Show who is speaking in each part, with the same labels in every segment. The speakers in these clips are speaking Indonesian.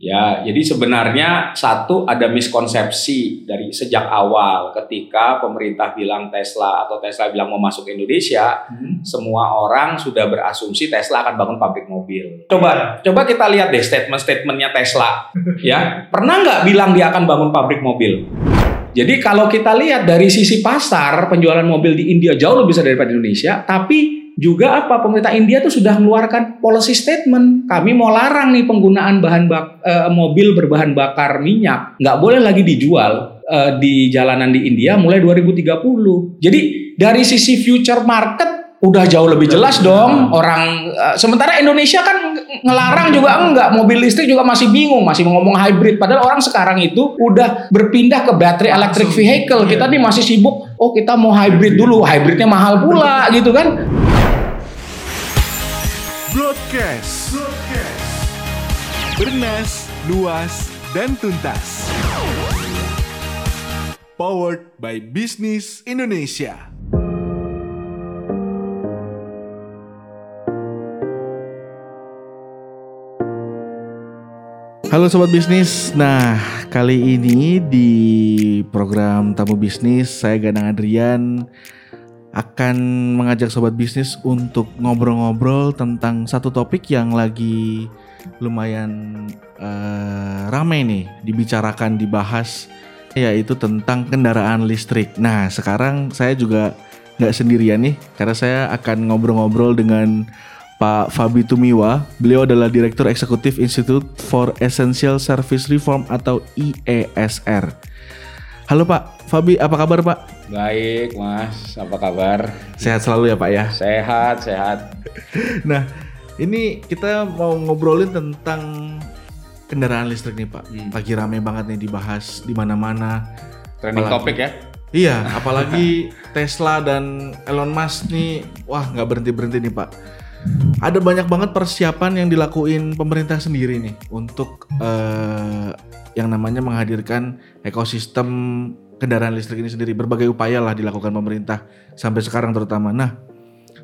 Speaker 1: Ya, jadi sebenarnya satu ada miskonsepsi dari sejak awal ketika pemerintah bilang Tesla atau Tesla bilang mau masuk Indonesia, hmm. semua orang sudah berasumsi Tesla akan bangun pabrik mobil. Coba, coba kita lihat deh statement-statementnya Tesla, ya pernah nggak bilang dia akan bangun pabrik mobil? Jadi kalau kita lihat dari sisi pasar penjualan mobil di India jauh lebih besar daripada Indonesia, tapi juga apa? Pemerintah India tuh sudah mengeluarkan policy statement. Kami mau larang nih penggunaan bahan bak, e, mobil berbahan bakar minyak. Nggak boleh lagi dijual e, di jalanan di India mulai 2030 jadi dari sisi future market udah jauh lebih jelas dong orang uh, sementara Indonesia kan ngelarang juga enggak. Mobil listrik juga masih bingung masih ngomong hybrid. Padahal orang sekarang itu udah berpindah ke battery electric vehicle. kita iya. nih masih sibuk oh kita mau hybrid dulu hybridnya mahal pula gitu kan
Speaker 2: Broadcast. Broadcast. Bernas, luas, dan tuntas. Powered by Business Indonesia. Halo sobat bisnis. Nah, kali ini di program Tamu Bisnis saya Ganang Adrian akan mengajak sobat bisnis untuk ngobrol-ngobrol tentang satu topik yang lagi lumayan uh, ramai nih dibicarakan, dibahas yaitu tentang kendaraan listrik. Nah sekarang saya juga nggak sendirian nih karena saya akan ngobrol-ngobrol dengan Pak Fabi Tumiwa. Beliau adalah Direktur Eksekutif Institute for Essential Service Reform atau IESR. Halo Pak Fabi, apa kabar Pak?
Speaker 1: Baik, Mas. Apa kabar?
Speaker 2: Sehat selalu ya, Pak ya.
Speaker 1: Sehat, sehat.
Speaker 2: nah, ini kita mau ngobrolin tentang kendaraan listrik nih, Pak. Hmm. Lagi rame banget nih dibahas di mana-mana.
Speaker 1: Trending topik ya?
Speaker 2: Iya, apalagi Tesla dan Elon Musk nih, wah nggak berhenti berhenti nih, Pak. Ada banyak banget persiapan yang dilakuin pemerintah sendiri nih untuk uh, yang namanya menghadirkan ekosistem kendaraan listrik ini sendiri. Berbagai upaya lah dilakukan pemerintah sampai sekarang terutama. Nah,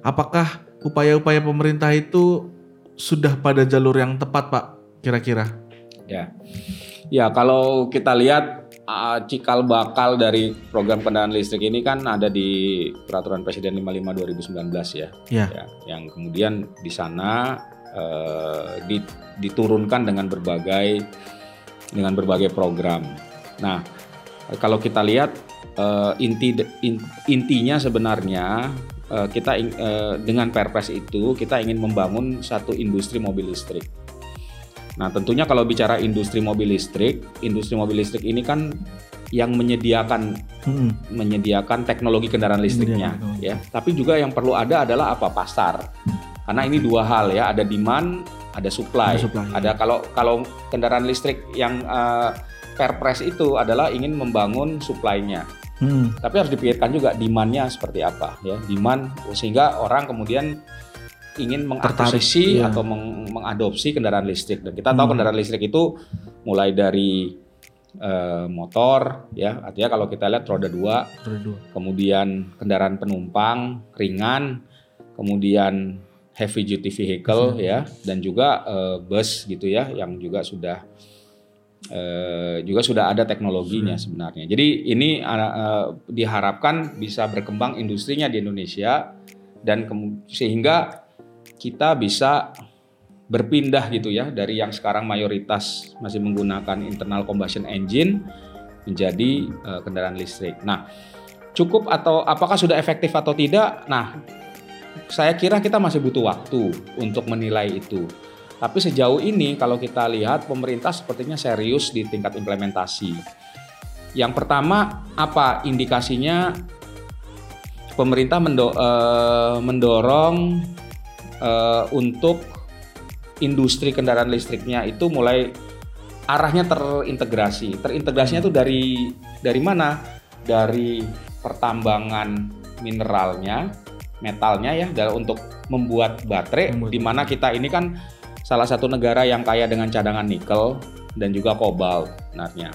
Speaker 2: apakah upaya-upaya pemerintah itu sudah pada jalur yang tepat, Pak? Kira-kira?
Speaker 1: Ya, ya kalau kita lihat uh, cikal bakal dari program kendaraan listrik ini kan ada di Peraturan Presiden 55 2019 ya, ya. ya yang kemudian di sana uh, diturunkan dengan berbagai dengan berbagai program. Nah, kalau kita lihat uh, inti in, intinya sebenarnya uh, kita uh, dengan Perpres itu kita ingin membangun satu industri mobil listrik. Nah, tentunya kalau bicara industri mobil listrik, industri mobil listrik ini kan yang menyediakan hmm. menyediakan teknologi kendaraan listriknya ya. Tapi juga yang perlu ada adalah apa? pasar. Karena ini dua hal ya, ada demand, ada supply. Ada, supply, ada ya. kalau kalau kendaraan listrik yang uh, Perpres itu adalah ingin membangun supply-nya. Hmm. Tapi harus dipikirkan juga demand-nya seperti apa ya. Demand sehingga orang kemudian ingin mengakuisisi iya. atau meng mengadopsi kendaraan listrik dan kita hmm. tahu kendaraan listrik itu mulai dari uh, motor ya artinya kalau kita lihat roda dua, roda dua kemudian kendaraan penumpang ringan kemudian heavy duty vehicle ya dan juga uh, bus gitu ya yang juga sudah uh, juga sudah ada teknologinya hmm. sebenarnya. Jadi ini uh, diharapkan bisa berkembang industrinya di Indonesia dan sehingga kita bisa berpindah gitu ya dari yang sekarang mayoritas masih menggunakan internal combustion engine menjadi uh, kendaraan listrik. Nah, cukup atau apakah sudah efektif atau tidak? Nah, saya kira kita masih butuh waktu untuk menilai itu. Tapi sejauh ini kalau kita lihat pemerintah sepertinya serius di tingkat implementasi. Yang pertama apa indikasinya pemerintah mendo, uh, mendorong uh, untuk industri kendaraan listriknya itu mulai arahnya terintegrasi. Terintegrasinya itu dari dari mana? Dari pertambangan mineralnya, metalnya ya, untuk membuat baterai. Di mana kita ini kan salah satu negara yang kaya dengan cadangan nikel dan juga kobalt sebenarnya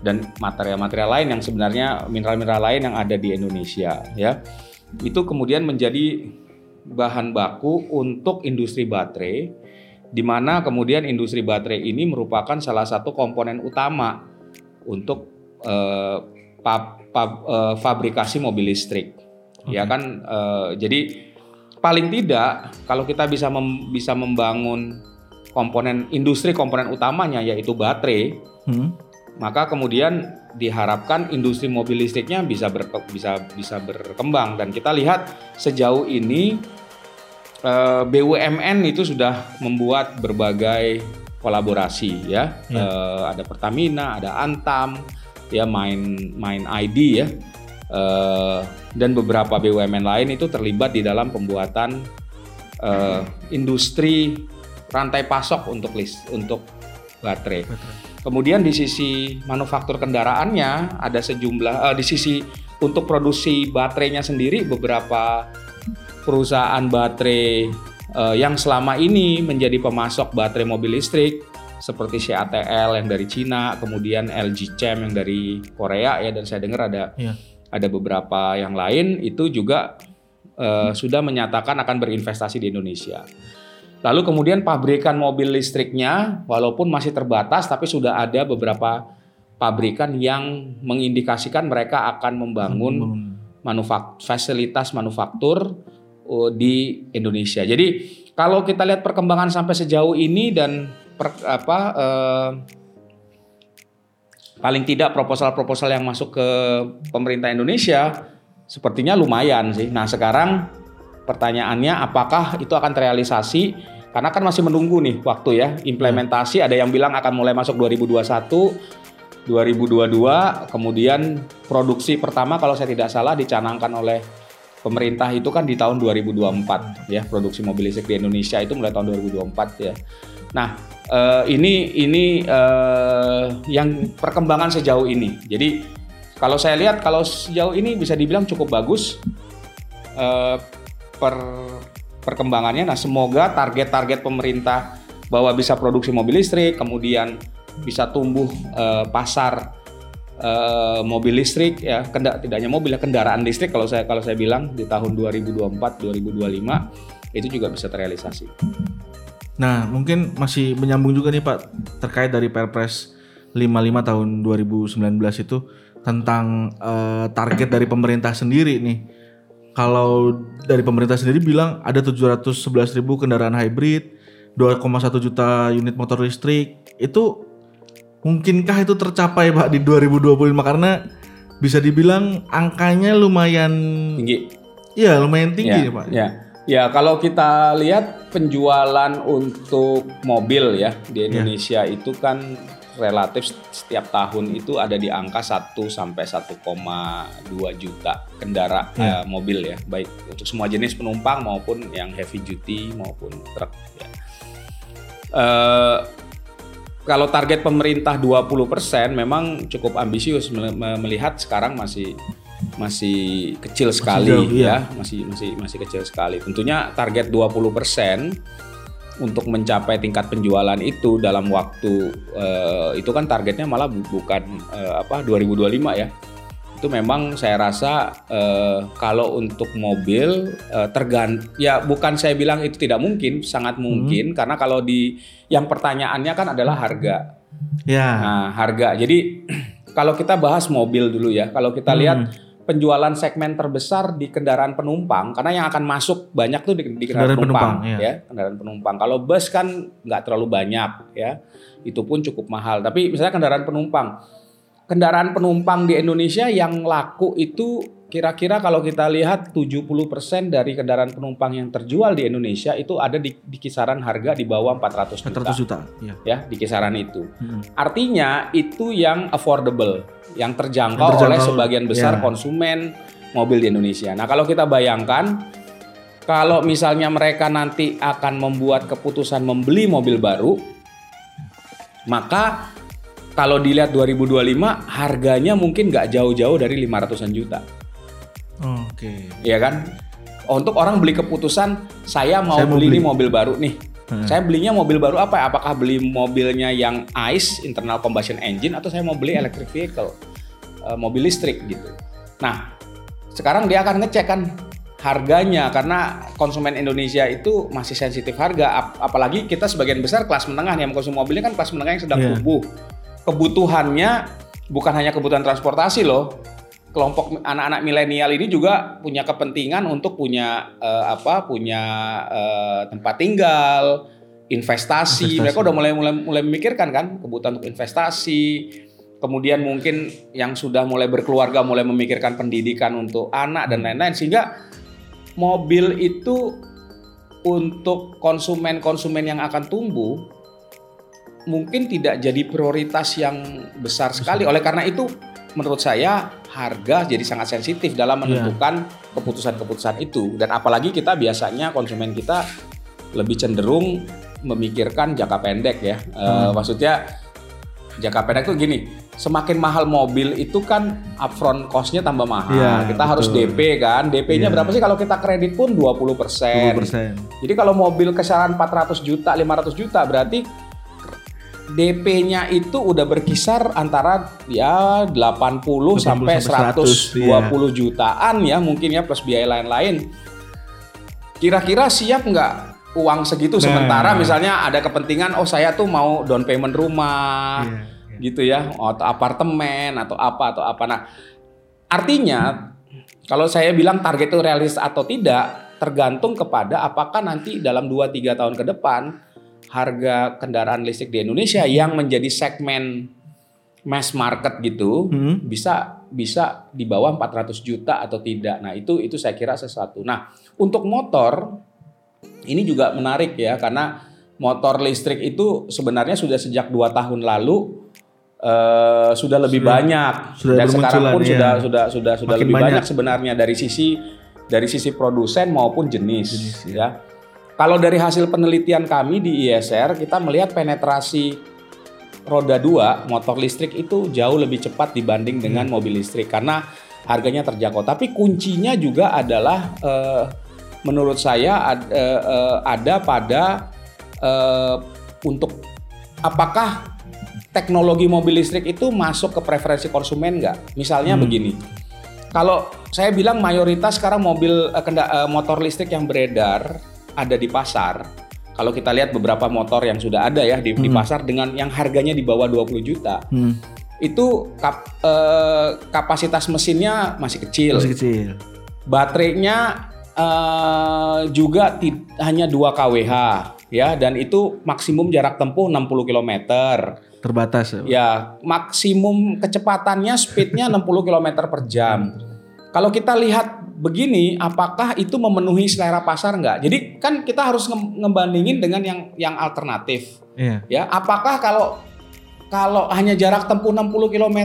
Speaker 1: dan material-material lain yang sebenarnya mineral-mineral lain yang ada di Indonesia ya itu kemudian menjadi bahan baku untuk industri baterai di mana kemudian industri baterai ini merupakan salah satu komponen utama untuk uh, pab, pab, uh, fabrikasi mobil listrik. Okay. Ya kan, uh, jadi paling tidak kalau kita bisa mem, bisa membangun komponen industri komponen utamanya yaitu baterai, hmm. maka kemudian diharapkan industri mobil listriknya bisa ber, bisa bisa berkembang dan kita lihat sejauh ini eh, BUMN itu sudah membuat berbagai kolaborasi ya. ya. Uh, ada Pertamina, ada Antam, ya main main ID ya. Uh, dan beberapa BUMN lain itu terlibat di dalam pembuatan industri rantai pasok untuk list untuk baterai. baterai. Kemudian di sisi manufaktur kendaraannya ada sejumlah uh, di sisi untuk produksi baterainya sendiri beberapa perusahaan baterai uh, yang selama ini menjadi pemasok baterai mobil listrik seperti CATL yang dari Cina, kemudian LG Chem yang dari Korea ya dan saya dengar ada ya. ada beberapa yang lain itu juga uh, sudah menyatakan akan berinvestasi di Indonesia. Lalu kemudian pabrikan mobil listriknya walaupun masih terbatas tapi sudah ada beberapa pabrikan yang mengindikasikan mereka akan membangun manufak fasilitas manufaktur uh, di Indonesia. Jadi kalau kita lihat perkembangan sampai sejauh ini dan per, apa uh, paling tidak proposal-proposal yang masuk ke pemerintah Indonesia sepertinya lumayan sih. Nah sekarang pertanyaannya apakah itu akan terrealisasi? Karena kan masih menunggu nih waktu ya implementasi. Ada yang bilang akan mulai masuk 2021. 2022 kemudian produksi pertama kalau saya tidak salah dicanangkan oleh pemerintah itu kan di tahun 2024 ya produksi mobil listrik di Indonesia itu mulai tahun 2024 ya. Nah uh, ini ini uh, yang perkembangan sejauh ini. Jadi kalau saya lihat kalau sejauh ini bisa dibilang cukup bagus uh, per perkembangannya. Nah semoga target-target pemerintah bahwa bisa produksi mobil listrik, kemudian bisa tumbuh uh, pasar uh, mobil listrik ya, tidak hanya mobil ya kendaraan listrik kalau saya kalau saya bilang di tahun 2024 2025 itu juga bisa terrealisasi.
Speaker 2: Nah, mungkin masih menyambung juga nih Pak terkait dari Perpres 55 tahun 2019 itu tentang uh, target dari pemerintah sendiri nih. Kalau dari pemerintah sendiri bilang ada 711 ribu kendaraan hybrid, 2,1 juta unit motor listrik. Itu mungkinkah itu tercapai Pak di 2025 karena bisa dibilang angkanya lumayan
Speaker 1: tinggi.
Speaker 2: Iya, lumayan tinggi ya, Pak.
Speaker 1: Ya. Ya, kalau kita lihat penjualan untuk mobil ya di ya. Indonesia ya. itu kan relatif setiap tahun itu ada di angka 1 sampai 1,2 juta kendaraan ya. uh, mobil ya, baik untuk semua jenis penumpang maupun yang heavy duty maupun truk ya. Uh, kalau target pemerintah 20% memang cukup ambisius melihat sekarang masih masih kecil sekali masih jauh, iya. ya, masih masih masih kecil sekali. Tentunya target 20% untuk mencapai tingkat penjualan itu dalam waktu uh, itu kan targetnya malah bukan uh, apa 2025 ya. Itu memang saya rasa uh, kalau untuk mobil uh, tergan ya bukan saya bilang itu tidak mungkin, sangat hmm. mungkin hmm. karena kalau di yang pertanyaannya kan adalah harga. Ya. Nah, harga. Jadi kalau kita bahas mobil dulu ya, kalau kita hmm. lihat penjualan segmen terbesar di kendaraan penumpang karena yang akan masuk banyak tuh di, di kendaraan, kendaraan penumpang, penumpang ya. ya kendaraan penumpang. Kalau bus kan nggak terlalu banyak ya. Itu pun cukup mahal. Tapi misalnya kendaraan penumpang. Kendaraan penumpang di Indonesia yang laku itu Kira-kira kalau kita lihat 70% dari kendaraan penumpang yang terjual di Indonesia itu ada di, di kisaran harga di bawah 400 juta. 400 juta. Ya, ya di kisaran itu. Hmm. Artinya itu yang affordable, yang terjangkau, yang terjangkau oleh sebagian besar ya. konsumen mobil di Indonesia. Nah, kalau kita bayangkan kalau misalnya mereka nanti akan membuat keputusan membeli mobil baru, maka kalau dilihat 2025 harganya mungkin nggak jauh-jauh dari 500-an juta.
Speaker 2: Oke. Okay.
Speaker 1: Iya kan? Untuk orang beli keputusan saya mau, saya mau beli, beli ini mobil baru nih. Hmm. Saya belinya mobil baru apa? Apakah beli mobilnya yang ICE internal combustion engine atau saya mau beli electric vehicle, uh, mobil listrik gitu. Nah, sekarang dia akan ngecek kan harganya karena konsumen Indonesia itu masih sensitif harga apalagi kita sebagian besar kelas menengah yang mengkonsumsi mobilnya kan kelas menengah yang sedang yeah. tumbuh kebutuhannya bukan hanya kebutuhan transportasi loh kelompok anak-anak milenial ini juga punya kepentingan untuk punya uh, apa punya uh, tempat tinggal investasi. investasi mereka udah mulai mulai mulai memikirkan kan kebutuhan untuk investasi kemudian mungkin yang sudah mulai berkeluarga mulai memikirkan pendidikan untuk anak dan lain-lain sehingga mobil itu untuk konsumen-konsumen yang akan tumbuh mungkin tidak jadi prioritas yang besar sekali. Oleh karena itu, menurut saya harga jadi sangat sensitif dalam iya. menentukan keputusan-keputusan yeah. itu. Dan apalagi kita biasanya konsumen kita lebih cenderung memikirkan jangka pendek ya. Eh, hmm. Uh, maksudnya jangka pendek itu gini, semakin mahal mobil itu kan upfront cost-nya tambah mahal. Ya, kita betul. harus DP kan. DP-nya ya. berapa sih kalau kita kredit pun 20%. 20%. Jadi kalau mobil kisaran 400 juta, 500 juta berarti DP-nya itu udah berkisar antara ya 80, 80 sampai 100, 120 ya. jutaan ya mungkin ya plus biaya lain-lain. Kira-kira siap nggak uang segitu nah. sementara misalnya ada kepentingan oh saya tuh mau down payment rumah. Yeah gitu ya atau apartemen atau apa atau apa nah artinya kalau saya bilang target itu realis atau tidak tergantung kepada apakah nanti dalam 2-3 tahun ke depan harga kendaraan listrik di Indonesia yang menjadi segmen mass market gitu hmm. bisa bisa di bawah 400 juta atau tidak. Nah, itu itu saya kira sesuatu. Nah, untuk motor ini juga menarik ya karena motor listrik itu sebenarnya sudah sejak dua tahun lalu uh, sudah lebih sudah, banyak sudah dan sekarang pun ya. sudah sudah sudah sudah lebih banyak. banyak sebenarnya dari sisi dari sisi produsen maupun jenis, jenis ya. ya. Kalau dari hasil penelitian kami di ISR kita melihat penetrasi roda 2 motor listrik itu jauh lebih cepat dibanding dengan hmm. mobil listrik karena harganya terjangkau. Tapi kuncinya juga adalah uh, menurut saya ad, uh, uh, ada pada uh, untuk apakah teknologi mobil listrik itu masuk ke preferensi konsumen nggak? Misalnya hmm. begini, kalau saya bilang mayoritas sekarang mobil kenda, uh, motor listrik yang beredar ada di pasar. Kalau kita lihat beberapa motor yang sudah ada ya di, hmm. di pasar dengan yang harganya di bawah 20 juta. Hmm. Itu kap, uh, kapasitas mesinnya masih kecil.
Speaker 2: Masih kecil.
Speaker 1: Baterainya uh, juga hanya 2 kWh ya dan itu maksimum jarak tempuh 60 km.
Speaker 2: Terbatas ya.
Speaker 1: Ya, maksimum kecepatannya speednya 60 km per jam. Kalau kita lihat begini, apakah itu memenuhi selera pasar nggak? Jadi kan kita harus ngebandingin dengan yang yang alternatif. Iya. Ya, apakah kalau kalau hanya jarak tempuh 60 km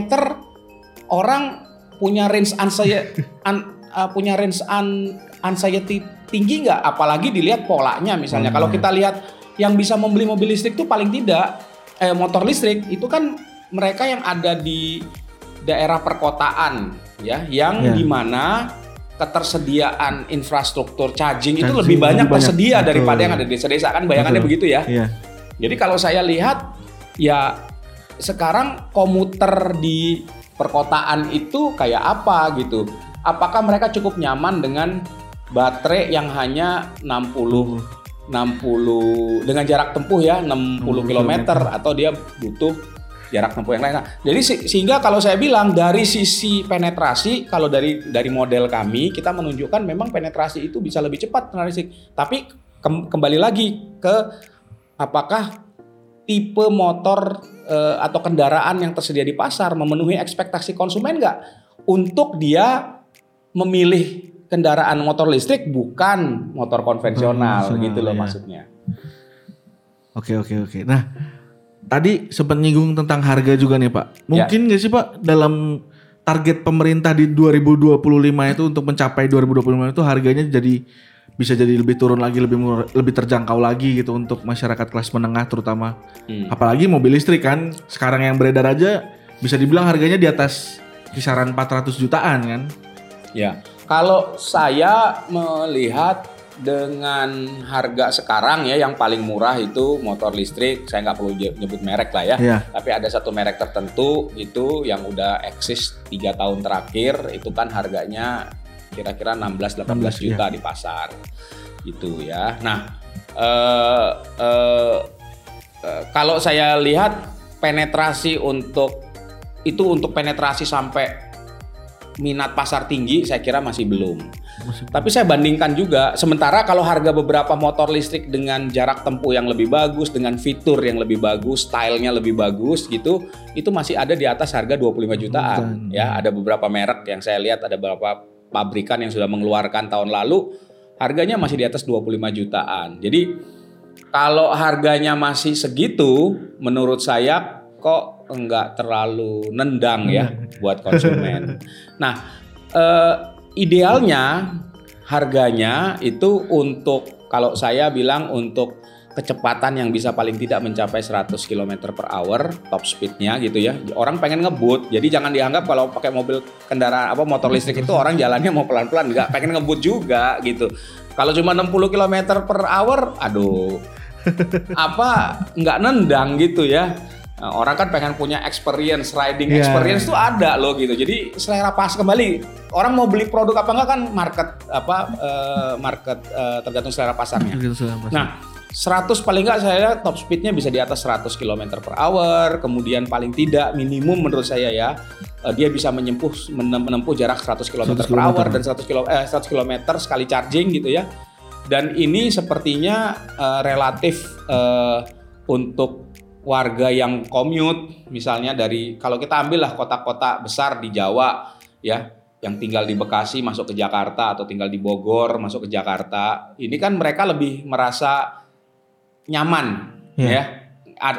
Speaker 1: orang punya range anxiety un, uh, punya range un, anxiety tinggi nggak? Apalagi dilihat polanya misalnya. Hmm. Kalau kita lihat yang bisa membeli mobil listrik itu paling tidak eh, motor listrik itu kan mereka yang ada di daerah perkotaan ya, yang yeah. di mana ketersediaan infrastruktur charging, charging itu lebih banyak, lebih tersedia daripada yang ada di desa-desa kan bayangannya Betul. begitu ya. Yeah. Jadi kalau saya lihat ya sekarang komuter di perkotaan itu kayak apa gitu. Apakah mereka cukup nyaman dengan baterai yang hanya 60 60 dengan jarak tempuh ya 60 km atau dia butuh jarak tempuh yang lain. Nah, jadi sehingga kalau saya bilang dari sisi penetrasi kalau dari dari model kami kita menunjukkan memang penetrasi itu bisa lebih cepat listrik. Tapi kembali lagi ke apakah tipe motor eh, atau kendaraan yang tersedia di pasar memenuhi ekspektasi konsumen nggak untuk dia memilih kendaraan motor listrik bukan motor konvensional hmm, gitu loh ya. maksudnya.
Speaker 2: Oke oke oke. Nah tadi sempat nyinggung tentang harga juga nih Pak. Mungkin ya. nggak ya. sih Pak dalam target pemerintah di 2025 itu untuk mencapai 2025 itu harganya jadi bisa jadi lebih turun lagi lebih murah, lebih terjangkau lagi gitu untuk masyarakat kelas menengah terutama. Hmm. Apalagi mobil listrik kan sekarang yang beredar aja bisa dibilang harganya di atas kisaran 400 jutaan kan.
Speaker 1: Ya. Kalau saya melihat dengan harga sekarang ya yang paling murah itu motor listrik saya nggak perlu nyebut merek lah ya yeah. tapi ada satu merek tertentu itu yang udah eksis tiga tahun terakhir itu kan harganya kira-kira 16-18 juta ya. di pasar gitu ya. Nah uh, uh, uh, kalau saya lihat penetrasi untuk itu untuk penetrasi sampai minat pasar tinggi saya kira masih belum. Masih Tapi saya bandingkan juga sementara kalau harga beberapa motor listrik dengan jarak tempuh yang lebih bagus, dengan fitur yang lebih bagus, stylenya lebih bagus gitu, itu masih ada di atas harga 25 jutaan. Ya, ada beberapa merek yang saya lihat ada beberapa pabrikan yang sudah mengeluarkan tahun lalu harganya masih di atas 25 jutaan. Jadi kalau harganya masih segitu menurut saya kok enggak terlalu nendang ya buat konsumen. Nah, eh, idealnya harganya itu untuk kalau saya bilang untuk kecepatan yang bisa paling tidak mencapai 100 km per hour top speednya gitu ya. Orang pengen ngebut jadi jangan dianggap kalau pakai mobil kendaraan apa motor listrik itu orang jalannya mau pelan-pelan. Nggak pengen ngebut juga gitu. Kalau cuma 60 km per hour aduh. Apa nggak nendang gitu ya Nah, orang kan pengen punya experience riding yeah. experience tuh ada loh gitu. Jadi selera pas kembali. Orang mau beli produk apa enggak kan market apa uh, market uh, tergantung selera pasarnya. Nah, 100 paling enggak saya top speednya bisa di atas 100 km per hour. Kemudian paling tidak minimum menurut saya ya uh, dia bisa menyempuh menempuh jarak 100 km 100 per hour dan 100 km eh 100 km sekali charging gitu ya. Dan ini sepertinya uh, relatif uh, untuk warga yang commute misalnya dari kalau kita ambil lah kota-kota besar di Jawa ya yang tinggal di Bekasi masuk ke Jakarta atau tinggal di Bogor masuk ke Jakarta ini kan mereka lebih merasa nyaman yeah. ya.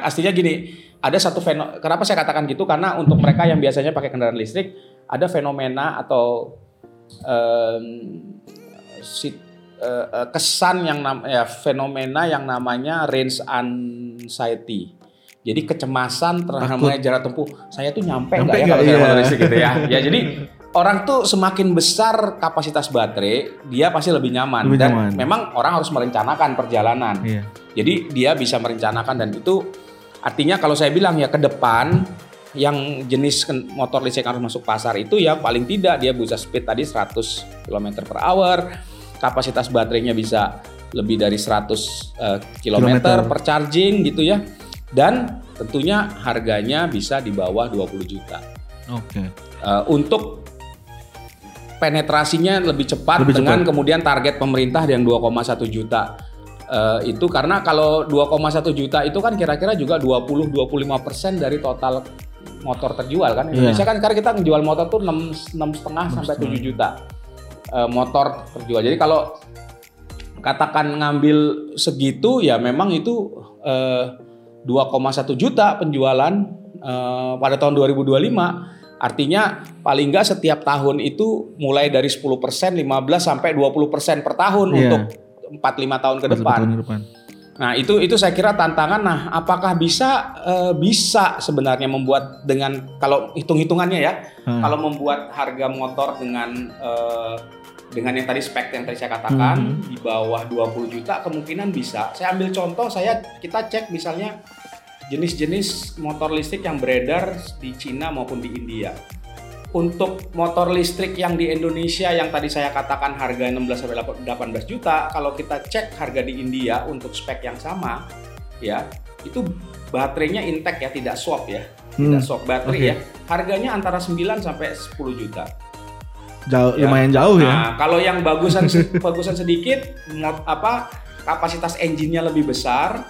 Speaker 1: Aslinya gini ada satu fenomena kenapa saya katakan gitu? Karena untuk mereka yang biasanya pakai kendaraan listrik ada fenomena atau um, sit, uh, kesan yang ya fenomena yang namanya range anxiety jadi kecemasan terhadap jarak tempuh. Saya tuh nyampe nggak ya kalau iya. saya listrik gitu ya. Ya jadi orang tuh semakin besar kapasitas baterai, dia pasti lebih nyaman. Lebih dan nyaman. memang orang harus merencanakan perjalanan. Iya. Jadi dia bisa merencanakan dan itu artinya kalau saya bilang ya ke depan yang jenis motor listrik yang harus masuk pasar itu ya paling tidak dia bisa speed tadi 100 km per hour, kapasitas baterainya bisa lebih dari 100 uh, km per charging gitu ya dan tentunya harganya bisa di bawah 20 juta. Oke. Okay. Uh, untuk penetrasinya lebih cepat lebih dengan cepat. kemudian target pemerintah yang 2,1 juta. Uh, itu karena kalau 2,1 juta itu kan kira-kira juga 20 25 persen dari total motor terjual kan iya. Indonesia yeah. kan karena kita menjual motor tuh enam enam setengah sampai 7 juta uh, motor terjual. Jadi kalau katakan ngambil segitu ya memang itu uh, 2,1 juta penjualan uh, pada tahun 2025 artinya paling nggak setiap tahun itu mulai dari 10% 15 sampai 20% per tahun yeah. untuk 4 5 tahun ke depan. Tahun ke depan. Nah, itu itu saya kira tantangan. Nah, apakah bisa uh, bisa sebenarnya membuat dengan kalau hitung-hitungannya ya, hmm. kalau membuat harga motor dengan uh, dengan yang tadi spek yang tadi saya katakan hmm. di bawah 20 juta kemungkinan bisa. Saya ambil contoh saya kita cek misalnya jenis-jenis motor listrik yang beredar di Cina maupun di India. Untuk motor listrik yang di Indonesia yang tadi saya katakan harga 16 sampai 18 juta, kalau kita cek harga di India untuk spek yang sama, ya itu baterainya intact ya, tidak swap ya, hmm. tidak swap baterai okay. ya. Harganya antara 9 sampai 10 juta.
Speaker 2: Jauh, ya. lumayan jauh ya.
Speaker 1: Nah, kalau yang bagusan bagusan sedikit, apa kapasitas engine-nya lebih besar,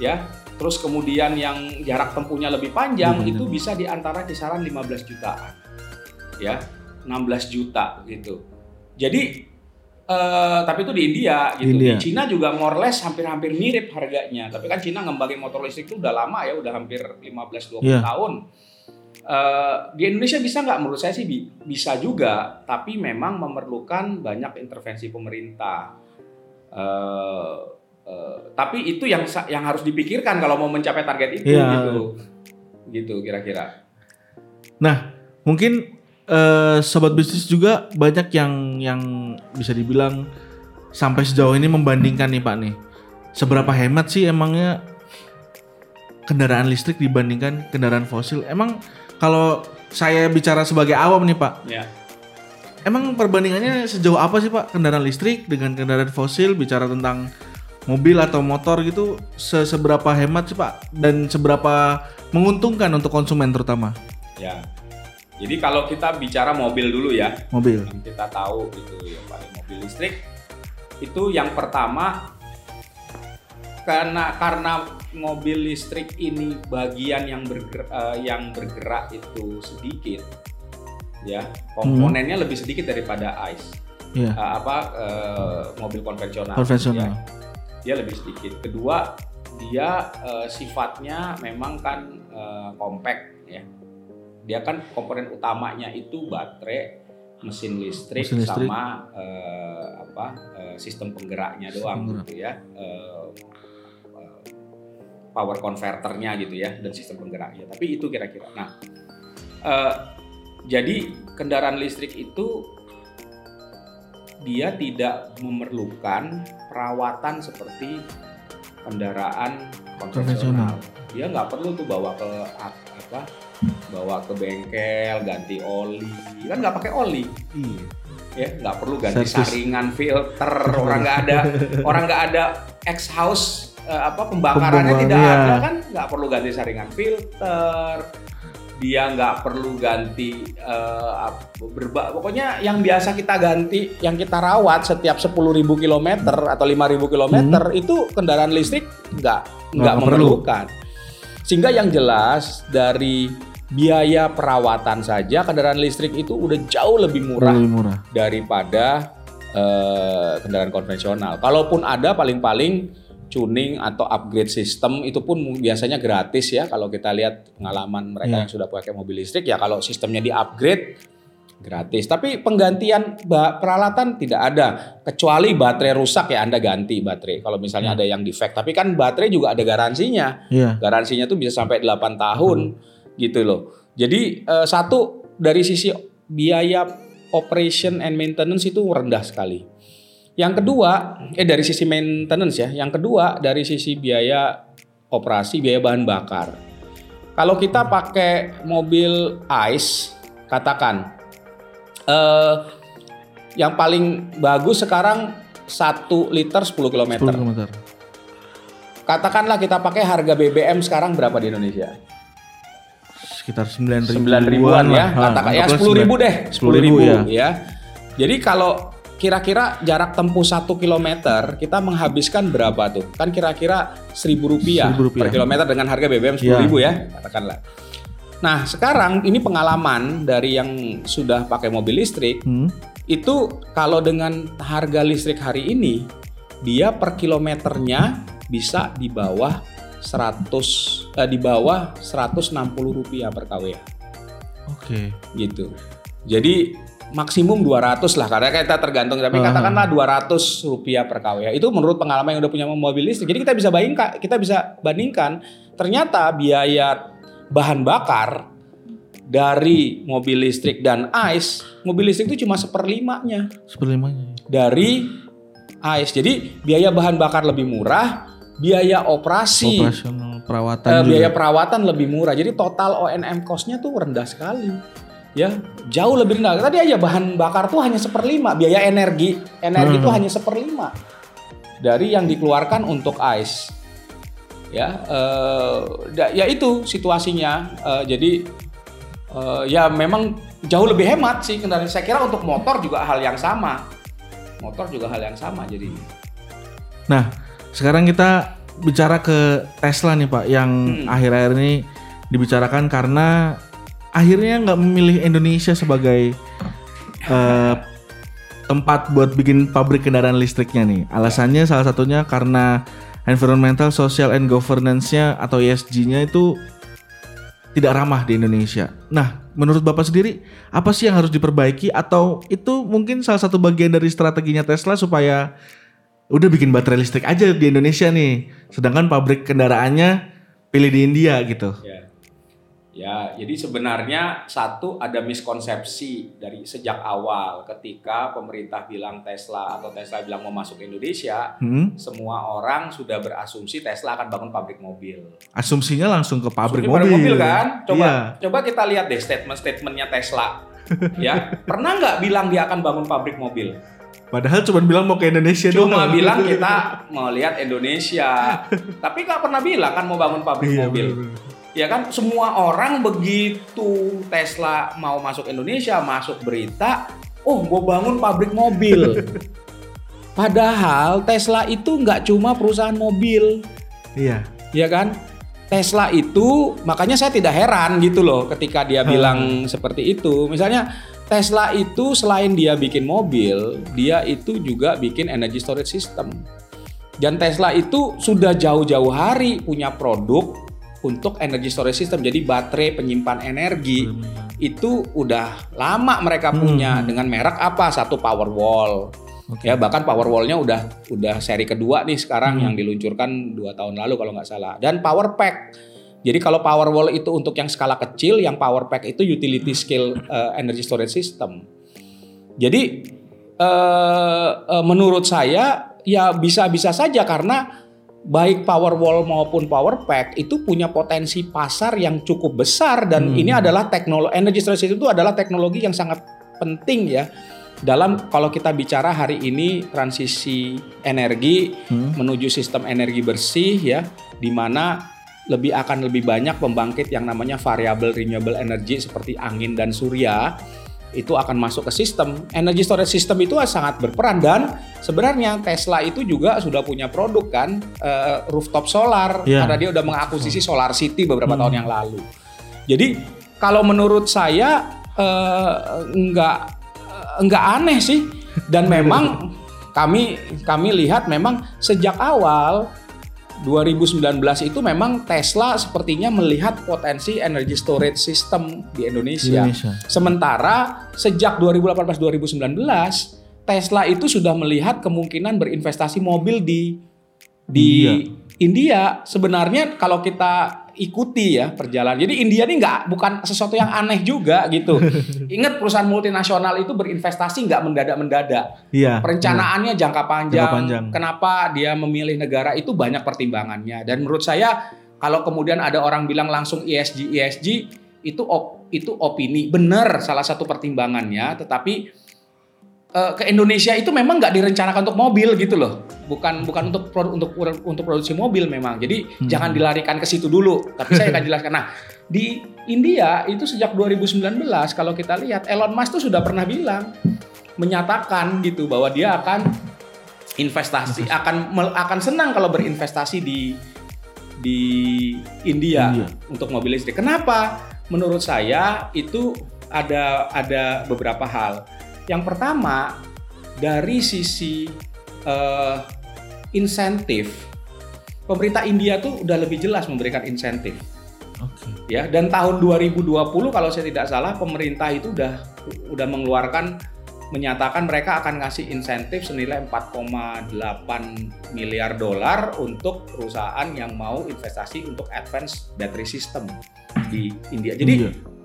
Speaker 1: ya terus kemudian yang jarak tempuhnya lebih panjang hmm. itu bisa di antara kisaran 15 jutaan. Ya, 16 juta gitu. Jadi uh, tapi itu di India gitu. India. Di Cina juga more less hampir-hampir mirip harganya. Tapi kan Cina ngembangin motor listrik itu udah lama ya, udah hampir 15 20 yeah. tahun. Uh, di Indonesia bisa nggak? Menurut saya sih bisa juga, tapi memang memerlukan banyak intervensi pemerintah. Uh, Uh, tapi itu yang yang harus dipikirkan kalau mau mencapai target itu ya. gitu. Gitu kira-kira.
Speaker 2: Nah, mungkin uh, sobat bisnis juga banyak yang yang bisa dibilang sampai sejauh ini membandingkan nih Pak nih. Seberapa hemat sih emangnya kendaraan listrik dibandingkan kendaraan fosil? Emang kalau saya bicara sebagai awam nih Pak. Ya. emang perbandingannya sejauh apa sih Pak kendaraan listrik dengan kendaraan fosil bicara tentang mobil atau motor gitu se seberapa hemat sih Pak dan seberapa menguntungkan untuk konsumen terutama?
Speaker 1: Ya. Jadi kalau kita bicara mobil dulu ya.
Speaker 2: Mobil.
Speaker 1: Yang kita tahu itu ya paling mobil listrik itu yang pertama karena karena mobil listrik ini bagian yang bergerak, uh, yang bergerak itu sedikit ya komponennya hmm. lebih sedikit daripada ICE yeah. Uh, apa uh, mobil konvensional
Speaker 2: konvensional ya.
Speaker 1: dia lebih sedikit kedua dia uh, sifatnya memang kan uh, compact ya dia kan komponen utamanya itu baterai mesin listrik, mesin listrik. sama uh, apa uh, sistem penggeraknya doang Penggerak. gitu ya uh, power converternya gitu ya dan sistem penggeraknya. Tapi itu kira-kira. Nah, uh, jadi kendaraan listrik itu dia tidak memerlukan perawatan seperti kendaraan konvensional. Dia nggak perlu tuh bawa ke apa, bawa ke bengkel, ganti oli, kan nggak pakai oli. Iya. Ya, nggak perlu ganti Servis. saringan filter, orang nggak ada, orang nggak ada X house uh, apa pembakarannya tidak iya. ada kan nggak perlu ganti saringan filter dia nggak perlu ganti uh, berba pokoknya yang biasa kita ganti yang kita rawat setiap 10.000 km atau 5.000 km hmm. itu kendaraan listrik nggak nggak memerlukan sehingga yang jelas dari biaya perawatan saja kendaraan listrik itu udah jauh lebih murah, lebih murah. daripada uh, kendaraan konvensional kalaupun ada paling-paling tuning atau upgrade sistem itu pun biasanya gratis ya kalau kita lihat pengalaman mereka yeah. yang sudah pakai mobil listrik ya kalau sistemnya di upgrade gratis tapi penggantian peralatan tidak ada kecuali baterai rusak ya Anda ganti baterai kalau misalnya yeah. ada yang defect tapi kan baterai juga ada garansinya yeah. garansinya tuh bisa sampai 8 tahun hmm. gitu loh jadi eh, satu dari sisi biaya operation and maintenance itu rendah sekali yang kedua, eh dari sisi maintenance ya. Yang kedua dari sisi biaya operasi, biaya bahan bakar. Kalau kita pakai mobil ICE, katakan eh, yang paling bagus sekarang 1 liter 10 km. 10 km. Katakanlah kita pakai harga BBM sekarang berapa di Indonesia?
Speaker 2: Sekitar 9 ribu
Speaker 1: 9 ribuan ya. Katakan ya 10 ribu deh. 10 ribu, ya. ya. Jadi kalau kira-kira jarak tempuh satu kilometer kita menghabiskan berapa tuh? Kan kira-kira seribu rupiah, per kilometer dengan harga BBM sepuluh ribu ya, katakanlah. Nah sekarang ini pengalaman dari yang sudah pakai mobil listrik hmm. itu kalau dengan harga listrik hari ini dia per kilometernya bisa di bawah 100 eh, di bawah 160 rupiah per kWh. Oke.
Speaker 2: Okay.
Speaker 1: Gitu. Jadi maksimum 200 lah karena kita tergantung. Tapi uh -huh. katakanlah 200 rupiah per kWh itu menurut pengalaman yang udah punya mobil listrik jadi kita bisa bandingkan kita bisa bandingkan ternyata biaya bahan bakar dari mobil listrik dan ICE mobil listrik itu cuma seperlimanya.
Speaker 2: Seperlimanya
Speaker 1: dari ICE jadi biaya bahan bakar lebih murah biaya operasi
Speaker 2: perawatan
Speaker 1: uh, biaya perawatan lebih murah. Jadi total O&M costnya tuh rendah sekali ya jauh lebih rendah. Tadi aja bahan bakar tuh hanya seperlima, biaya energi energi itu hmm. hanya seperlima dari yang dikeluarkan untuk ICE. Ya, uh, ya itu situasinya. Uh, jadi uh, ya memang jauh lebih hemat sih kendaraan. Saya kira untuk motor juga hal yang sama. Motor juga hal yang sama jadi.
Speaker 2: Nah, sekarang kita bicara ke Tesla nih Pak yang hmm. akhir-akhir ini dibicarakan karena akhirnya nggak memilih Indonesia sebagai uh, tempat buat bikin pabrik kendaraan listriknya nih. Alasannya salah satunya karena environmental, social, and governance-nya atau ESG-nya itu tidak ramah di Indonesia. Nah, menurut Bapak sendiri, apa sih yang harus diperbaiki atau itu mungkin salah satu bagian dari strateginya Tesla supaya udah bikin baterai listrik aja di Indonesia nih, sedangkan pabrik kendaraannya pilih di India gitu.
Speaker 1: Yeah. Ya, jadi sebenarnya satu ada miskonsepsi dari sejak awal ketika pemerintah bilang Tesla atau Tesla bilang mau masuk Indonesia, hmm? semua orang sudah berasumsi Tesla akan bangun pabrik mobil.
Speaker 2: Asumsinya langsung ke pabrik Asumsi mobil.
Speaker 1: mobil kan? Coba yeah. coba kita lihat deh statement-statementnya Tesla ya pernah nggak bilang dia akan bangun pabrik mobil?
Speaker 2: Padahal cuma bilang mau ke Indonesia
Speaker 1: Cuma doang. bilang kita mau lihat Indonesia. Tapi nggak pernah bilang kan mau bangun pabrik iya, mobil. Bener -bener. Ya kan semua orang begitu Tesla mau masuk Indonesia, masuk berita, oh gue bangun pabrik mobil. Padahal Tesla itu nggak cuma perusahaan mobil.
Speaker 2: Iya.
Speaker 1: Iya kan? Tesla itu makanya saya tidak heran gitu loh ketika dia hmm. bilang seperti itu. Misalnya Tesla itu selain dia bikin mobil, dia itu juga bikin energy storage system. Dan Tesla itu sudah jauh-jauh hari punya produk untuk energy storage system. Jadi baterai penyimpan energi hmm. itu udah lama mereka punya hmm. dengan merek apa? Satu Powerwall Okay. Ya bahkan Powerwall-nya udah udah seri kedua nih sekarang hmm. yang diluncurkan dua tahun lalu kalau nggak salah. Dan Power Pack. Jadi kalau Powerwall itu untuk yang skala kecil, yang Power Pack itu utility scale uh, energy storage system. Jadi uh, uh, menurut saya ya bisa-bisa saja karena baik Powerwall maupun Power Pack itu punya potensi pasar yang cukup besar dan hmm. ini adalah teknologi energy storage itu adalah teknologi yang sangat penting ya dalam kalau kita bicara hari ini transisi energi hmm. menuju sistem energi bersih ya di mana lebih akan lebih banyak pembangkit yang namanya variable renewable energy seperti angin dan surya itu akan masuk ke sistem energy storage system itu sangat berperan dan sebenarnya Tesla itu juga sudah punya produk kan uh, rooftop solar yeah. karena dia udah mengakuisisi Solar City beberapa hmm. tahun yang lalu jadi kalau menurut saya uh, nggak enggak aneh sih dan memang kami kami lihat memang sejak awal 2019 itu memang Tesla sepertinya melihat potensi energy storage system di Indonesia. Indonesia. Sementara sejak 2018-2019 Tesla itu sudah melihat kemungkinan berinvestasi mobil di di India. India. Sebenarnya kalau kita ikuti ya perjalanan. Jadi India ini nggak bukan sesuatu yang aneh juga gitu. Ingat perusahaan multinasional itu berinvestasi nggak mendadak-mendadak.
Speaker 2: Iya.
Speaker 1: Perencanaannya iya. jangka panjang. jangka panjang. Kenapa dia memilih negara itu banyak pertimbangannya. Dan menurut saya kalau kemudian ada orang bilang langsung ESG ESG itu op, itu opini benar salah satu pertimbangannya. Tetapi uh, ke Indonesia itu memang nggak direncanakan untuk mobil gitu loh. Bukan bukan untuk produk untuk untuk produksi mobil memang. Jadi hmm. jangan dilarikan ke situ dulu. Tapi saya akan jelaskan. Nah, di India itu sejak 2019 kalau kita lihat Elon Musk tuh sudah pernah bilang menyatakan gitu bahwa dia akan investasi akan akan senang kalau berinvestasi di di India, India untuk mobil listrik. Kenapa? Menurut saya itu ada ada beberapa hal yang pertama dari sisi uh, insentif, pemerintah India tuh udah lebih jelas memberikan insentif. Okay. Ya, dan tahun 2020 kalau saya tidak salah pemerintah itu udah udah mengeluarkan menyatakan mereka akan ngasih insentif senilai 4,8 miliar dolar untuk perusahaan yang mau investasi untuk advance battery system di India. Jadi iya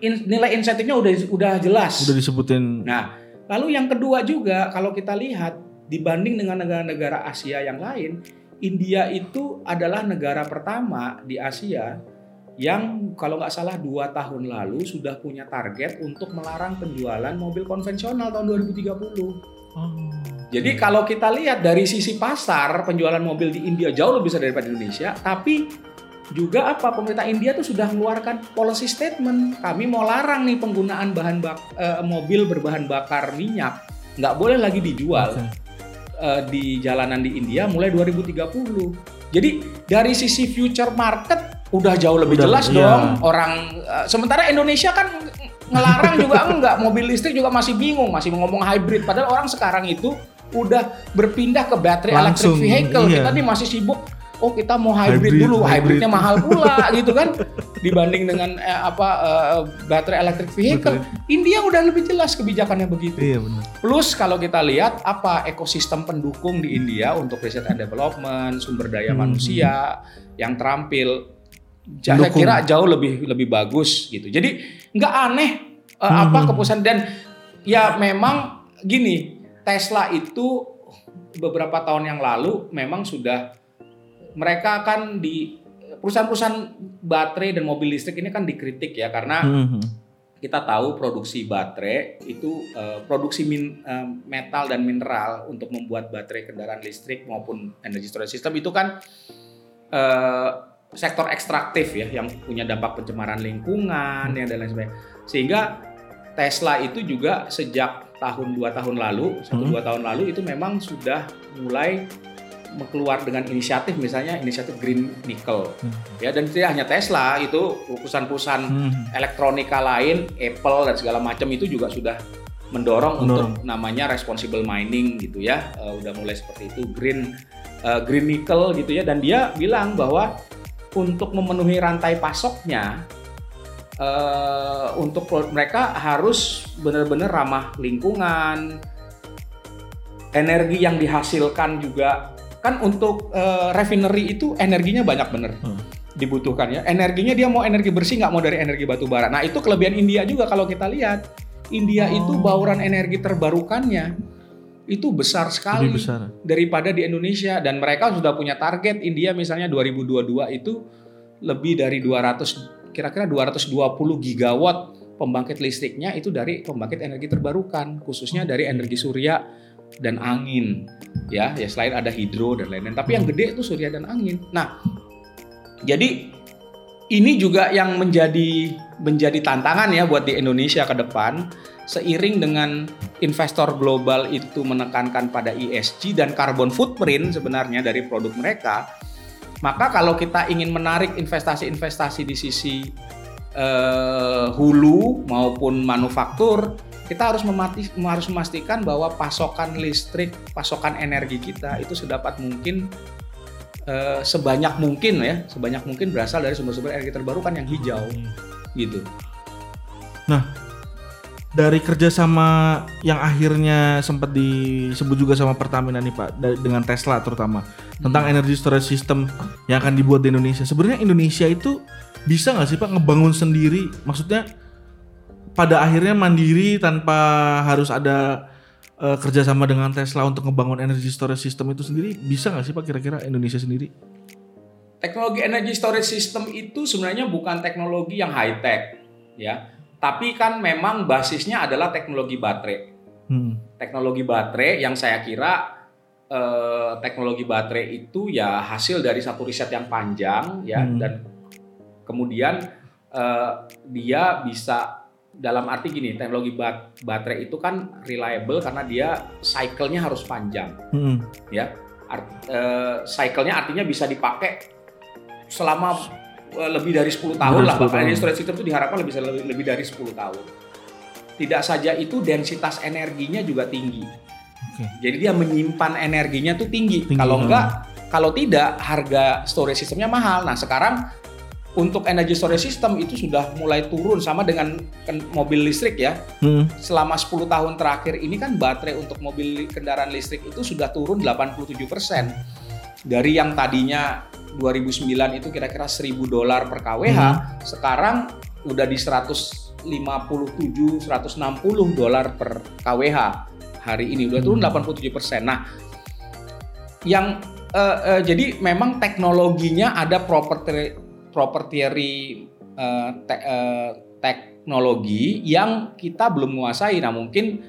Speaker 1: in, nilai insentifnya udah udah jelas.
Speaker 2: Udah disebutin.
Speaker 1: Nah, lalu yang kedua juga kalau kita lihat dibanding dengan negara-negara Asia yang lain, India itu adalah negara pertama di Asia yang kalau nggak salah dua tahun lalu sudah punya target untuk melarang penjualan mobil konvensional tahun 2030. Oh. Jadi kalau kita lihat dari sisi pasar penjualan mobil di India jauh lebih besar daripada Indonesia, tapi juga apa pemerintah India tuh sudah mengeluarkan policy statement kami mau larang nih penggunaan bahan bak uh, mobil berbahan bakar minyak nggak boleh lagi dijual okay. uh, eh, di jalanan di India mulai 2030 jadi dari sisi future market udah jauh lebih udah, jelas iya. dong orang uh, sementara Indonesia kan ngelarang juga enggak mobil listrik juga masih bingung masih ngomong hybrid padahal orang sekarang itu udah berpindah ke battery electric vehicle iya. kita nih masih sibuk oh kita mau hybrid, hybrid dulu, hybrid. hybridnya mahal pula gitu kan dibanding dengan eh, apa uh, baterai electric vehicle. Betul. India udah lebih jelas kebijakannya begitu.
Speaker 2: Iya benar.
Speaker 1: Plus kalau kita lihat apa ekosistem pendukung di India untuk research and development, sumber daya hmm. manusia yang terampil saya kira jauh lebih lebih bagus gitu. Jadi nggak aneh uh, hmm. apa keputusan dan ya memang gini Tesla itu beberapa tahun yang lalu memang sudah mereka kan di perusahaan-perusahaan baterai dan mobil listrik ini kan dikritik ya karena hmm. kita tahu produksi baterai itu uh, produksi min, uh, metal dan mineral untuk membuat baterai kendaraan listrik maupun energy storage system itu kan uh, sektor ekstraktif ya yang punya dampak pencemaran lingkungan ya dan lain sebagainya. Sehingga Tesla itu juga sejak tahun dua tahun lalu satu hmm. dua tahun lalu itu memang sudah mulai keluar dengan inisiatif misalnya inisiatif green nickel hmm. ya dan tidak hanya Tesla itu perusahaan-perusahaan hmm. elektronika lain Apple dan segala macam itu juga sudah mendorong, mendorong. untuk namanya responsible mining gitu ya uh, udah mulai seperti itu green uh, green nickel gitu ya dan dia bilang bahwa untuk memenuhi rantai pasoknya uh, untuk mereka harus benar-benar ramah lingkungan energi yang dihasilkan juga kan untuk uh, refinery itu energinya banyak bener hmm. dibutuhkan ya energinya dia mau energi bersih nggak mau dari energi batu bara nah itu kelebihan India juga kalau kita lihat India oh. itu bauran energi terbarukannya itu besar sekali besar. daripada di Indonesia dan mereka sudah punya target India misalnya 2022 itu lebih dari 200 kira-kira 220 gigawatt pembangkit listriknya itu dari pembangkit energi terbarukan khususnya dari energi surya dan angin. Ya ya selain ada hidro dan lain-lain. Tapi yang gede itu surya dan angin. Nah jadi ini juga yang menjadi menjadi tantangan ya buat di Indonesia ke depan. Seiring dengan investor global itu menekankan pada ESG dan carbon footprint sebenarnya dari produk mereka maka kalau kita ingin menarik investasi-investasi di sisi uh, hulu maupun manufaktur kita harus memati, harus memastikan bahwa pasokan listrik, pasokan energi kita itu sedapat mungkin eh, sebanyak mungkin ya, sebanyak mungkin berasal dari sumber-sumber energi terbarukan yang hijau, hmm. gitu.
Speaker 2: Nah, dari kerjasama yang akhirnya sempat disebut juga sama Pertamina nih Pak, dengan Tesla terutama tentang hmm. energy storage system yang akan dibuat di Indonesia. Sebenarnya Indonesia itu bisa nggak sih Pak ngebangun sendiri? Maksudnya pada akhirnya mandiri tanpa harus ada uh, kerjasama dengan Tesla untuk ngebangun energy storage system itu sendiri bisa nggak sih pak kira-kira Indonesia sendiri?
Speaker 1: Teknologi energy storage system itu sebenarnya bukan teknologi yang high tech ya, tapi kan memang basisnya adalah teknologi baterai. Hmm. Teknologi baterai yang saya kira eh, teknologi baterai itu ya hasil dari satu riset yang panjang ya hmm. dan kemudian eh, dia bisa dalam arti gini teknologi bat baterai itu kan reliable karena dia cycle-nya harus panjang. Hmm. ya Art, uh, cycle-nya artinya bisa dipakai selama uh, lebih dari 10 tahun lah bahkan ini storage system itu diharapkan lebih lebih, lebih dari 10 tahun. Tidak saja itu densitas energinya juga tinggi. Okay. jadi dia menyimpan energinya tuh tinggi, tinggi kalau enggak kalau tidak harga storage sistemnya mahal. Nah sekarang untuk energy storage system itu sudah mulai turun sama dengan mobil listrik ya. Hmm. Selama 10 tahun terakhir ini kan baterai untuk mobil kendaraan listrik itu sudah turun 87 persen. Dari yang tadinya 2009 itu kira-kira 1000 dolar per kWh, hmm. sekarang udah di 157 160 dolar per kWh hari ini udah turun 87 hmm. persen. Nah, yang uh, uh, jadi memang teknologinya ada property proprietary uh, te uh, teknologi yang kita belum menguasai. Nah mungkin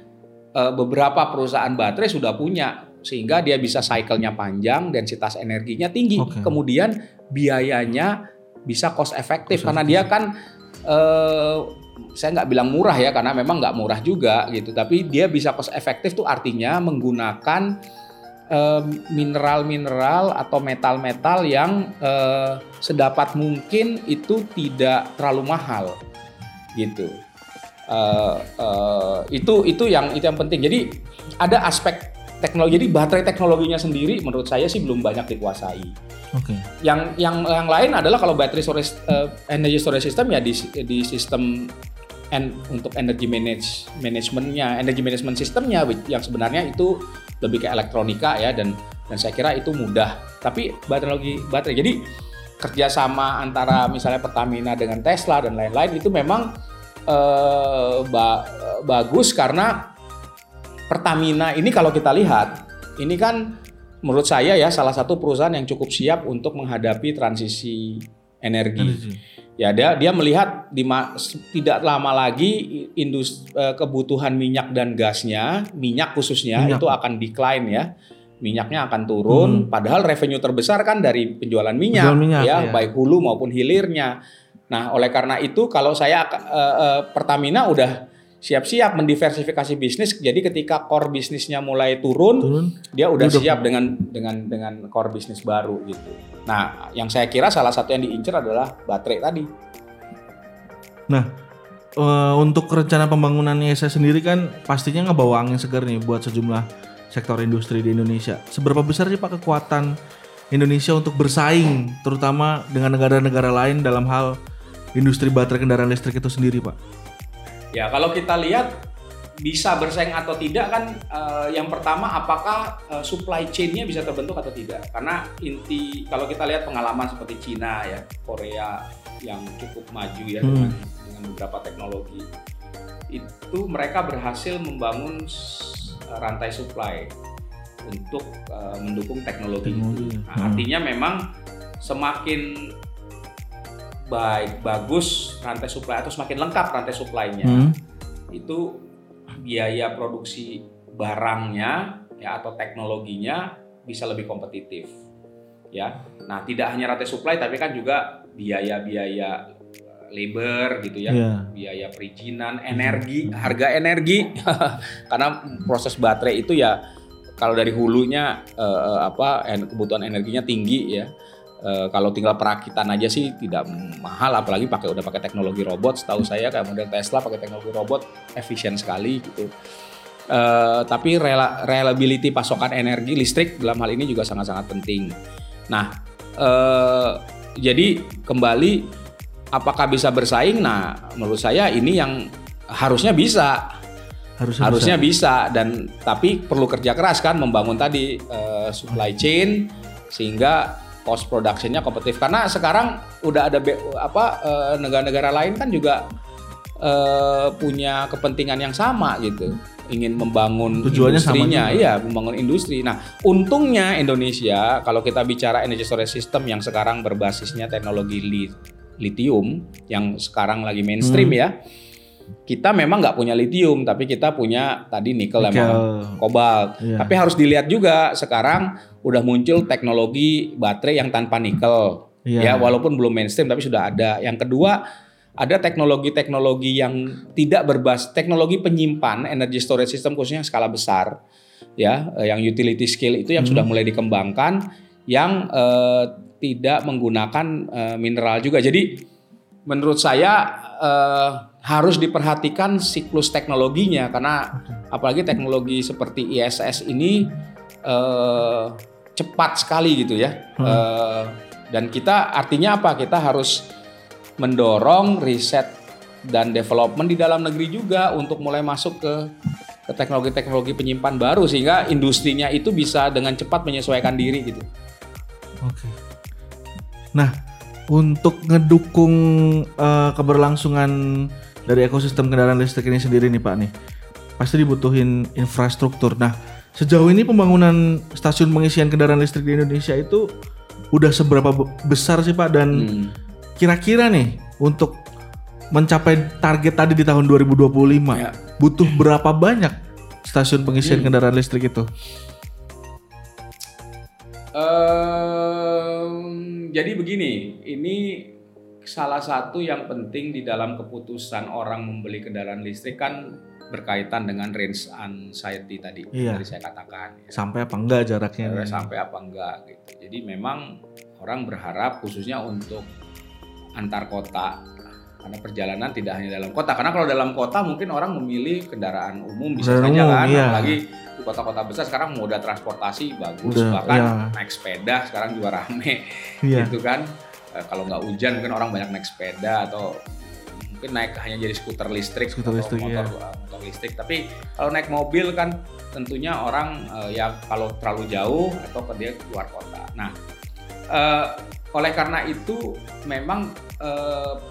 Speaker 1: uh, beberapa perusahaan baterai sudah punya sehingga dia bisa cycle-nya panjang, densitas energinya tinggi, okay. kemudian biayanya bisa cost efektif karena dia kan uh, saya nggak bilang murah ya karena memang nggak murah juga gitu, tapi dia bisa cost efektif tuh artinya menggunakan mineral-mineral atau metal-metal yang uh, sedapat mungkin itu tidak terlalu mahal gitu uh, uh, itu itu yang itu yang penting jadi ada aspek teknologi jadi baterai teknologinya sendiri menurut saya sih belum banyak dikuasai Oke. Okay. Yang yang yang lain adalah kalau battery storage uh, energy storage system ya di di sistem and untuk energy manage manajemennya energy management sistemnya yang sebenarnya itu lebih ke elektronika ya dan dan saya kira itu mudah. Tapi baterai baterai jadi kerjasama antara misalnya Pertamina dengan Tesla dan lain-lain itu memang eh, ba bagus karena Pertamina ini kalau kita lihat ini kan menurut saya ya salah satu perusahaan yang cukup siap untuk menghadapi transisi energi. energi. Ya dia dia melihat di tidak lama lagi industri eh, kebutuhan minyak dan gasnya, minyak khususnya minyak. itu akan decline ya. Minyaknya akan turun hmm. padahal revenue terbesar kan dari penjualan minyak, Penjual minyak ya, iya. baik hulu maupun hilirnya. Nah, oleh karena itu kalau saya uh, uh, Pertamina udah siap-siap mendiversifikasi bisnis. Jadi ketika core bisnisnya mulai turun, turun. dia udah Duduk. siap dengan dengan dengan core bisnis baru gitu. Nah, yang saya kira salah satu yang diincar adalah baterai tadi.
Speaker 2: Nah, uh, untuk rencana pembangunan ISS sendiri kan pastinya ngebawa angin segar nih buat sejumlah sektor industri di Indonesia. Seberapa besar sih Pak kekuatan Indonesia untuk bersaing terutama dengan negara-negara lain dalam hal industri baterai kendaraan listrik itu sendiri, Pak?
Speaker 1: Ya kalau kita lihat bisa bersaing atau tidak kan uh, yang pertama apakah uh, supply chain-nya bisa terbentuk atau tidak karena inti kalau kita lihat pengalaman seperti Cina ya Korea yang cukup maju ya hmm. dengan dengan beberapa teknologi itu mereka berhasil membangun uh, rantai supply untuk uh, mendukung teknologi, teknologi. Nah, hmm. artinya memang semakin baik bagus rantai supply atau semakin lengkap rantai supply-nya. Hmm. itu biaya produksi barangnya ya atau teknologinya bisa lebih kompetitif ya. Nah tidak hanya rantai supply tapi kan juga biaya-biaya eh, labor gitu ya. Yeah. biaya perizinan energi harga energi. Karena proses baterai itu ya kalau dari hulunya uh, apa kebutuhan energinya tinggi ya E, kalau tinggal perakitan aja sih tidak mahal apalagi pakai udah pakai teknologi robot. Setahu saya kayak model Tesla pakai teknologi robot efisien sekali gitu. E, tapi rela, reliability pasokan energi listrik dalam hal ini juga sangat-sangat penting. Nah e, jadi kembali apakah bisa bersaing? Nah menurut saya ini yang harusnya bisa. Harusnya, harusnya bisa. bisa. Dan tapi perlu kerja keras kan membangun tadi supply chain sehingga cost productionnya kompetitif. Karena sekarang udah ada apa eh, negara-negara lain kan juga uh, punya kepentingan yang sama gitu. Ingin membangun Tujuannya industrinya. iya membangun industri. Nah untungnya Indonesia kalau kita bicara energy storage system yang sekarang berbasisnya teknologi li lithium yang sekarang lagi mainstream hmm. ya kita memang nggak punya lithium tapi kita punya tadi nikel, nikel. sama kobalt yeah. tapi harus dilihat juga sekarang udah muncul teknologi baterai yang tanpa nikel. Yeah. Ya, walaupun belum mainstream tapi sudah ada. Yang kedua, ada teknologi-teknologi yang tidak berbasis teknologi penyimpan energy storage system khususnya skala besar ya, eh, yang utility scale itu yang hmm. sudah mulai dikembangkan yang eh, tidak menggunakan eh, mineral juga. Jadi menurut saya eh, harus diperhatikan siklus teknologinya karena apalagi teknologi seperti ISS ini eh, cepat sekali gitu ya. Hmm. Uh, dan kita artinya apa? Kita harus mendorong riset dan development di dalam negeri juga untuk mulai masuk ke ke teknologi-teknologi penyimpan baru sehingga industrinya itu bisa dengan cepat menyesuaikan diri gitu.
Speaker 2: Oke. Nah, untuk ngedukung uh, keberlangsungan dari ekosistem kendaraan listrik ini sendiri nih Pak nih, pasti dibutuhin infrastruktur. Nah, Sejauh ini pembangunan stasiun pengisian kendaraan listrik di Indonesia itu udah seberapa besar sih Pak dan hmm. kira-kira hmm. nih untuk mencapai target tadi di tahun 2025 ya. butuh berapa banyak stasiun pengisian hmm. kendaraan listrik itu?
Speaker 1: Um, jadi begini, ini salah satu yang penting di dalam keputusan orang membeli kendaraan listrik kan berkaitan dengan range anxiety tadi iya. tadi saya katakan
Speaker 2: ya. sampai apa enggak jaraknya
Speaker 1: sampai apa enggak gitu jadi memang orang berharap khususnya untuk antar kota karena perjalanan tidak hanya dalam kota karena kalau dalam kota mungkin orang memilih kendaraan umum bisa Benar saja kan iya. apalagi di kota-kota besar sekarang moda transportasi bagus Udah, bahkan iya. naik sepeda sekarang juga rame iya. gitu kan eh, kalau nggak hujan mungkin orang banyak naik sepeda atau mungkin naik hanya jadi skuter listrik skuter atau listrik, motor, iya. motor listrik tapi kalau naik mobil kan tentunya orang uh, ya kalau terlalu jauh atau ke dia keluar kota nah uh, oleh karena itu memang uh,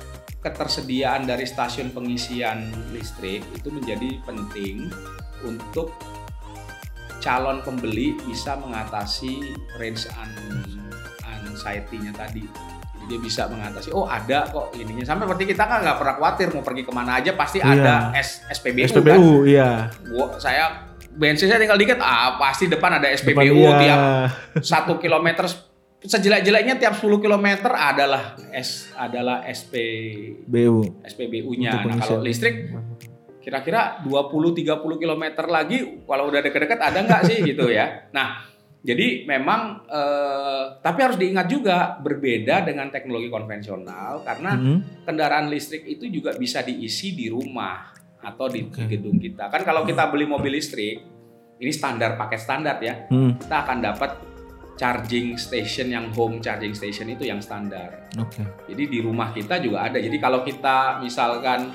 Speaker 1: ketersediaan dari stasiun pengisian listrik itu menjadi penting untuk calon pembeli bisa mengatasi range anxiety-nya tadi. Dia bisa mengatasi. Oh ada kok ininya. Sampai seperti kita kan nggak pernah khawatir mau pergi ke mana aja pasti iya. ada S, SPBU, SPBU kan.
Speaker 2: Iya.
Speaker 1: Gua, saya bensin saya tinggal dikit ah pasti depan ada SPBU depan, iya. tiap satu kilometer sejelek-jeleknya tiap 10 km adalah S adalah SPBU SPBU-nya nah kalau listrik kira-kira 20-30 km lagi kalau udah deket-deket ada nggak sih gitu ya. Nah jadi memang eh, tapi harus diingat juga berbeda dengan teknologi konvensional karena mm-hmm. kendaraan listrik itu juga bisa diisi di rumah atau di, okay. gedung kita. Kan kalau kita beli mobil listrik ini standar paket standar ya, mm. kita akan dapat charging station yang home charging station itu yang standar.
Speaker 2: Okay.
Speaker 1: Jadi di rumah kita juga ada. Jadi kalau kita misalkan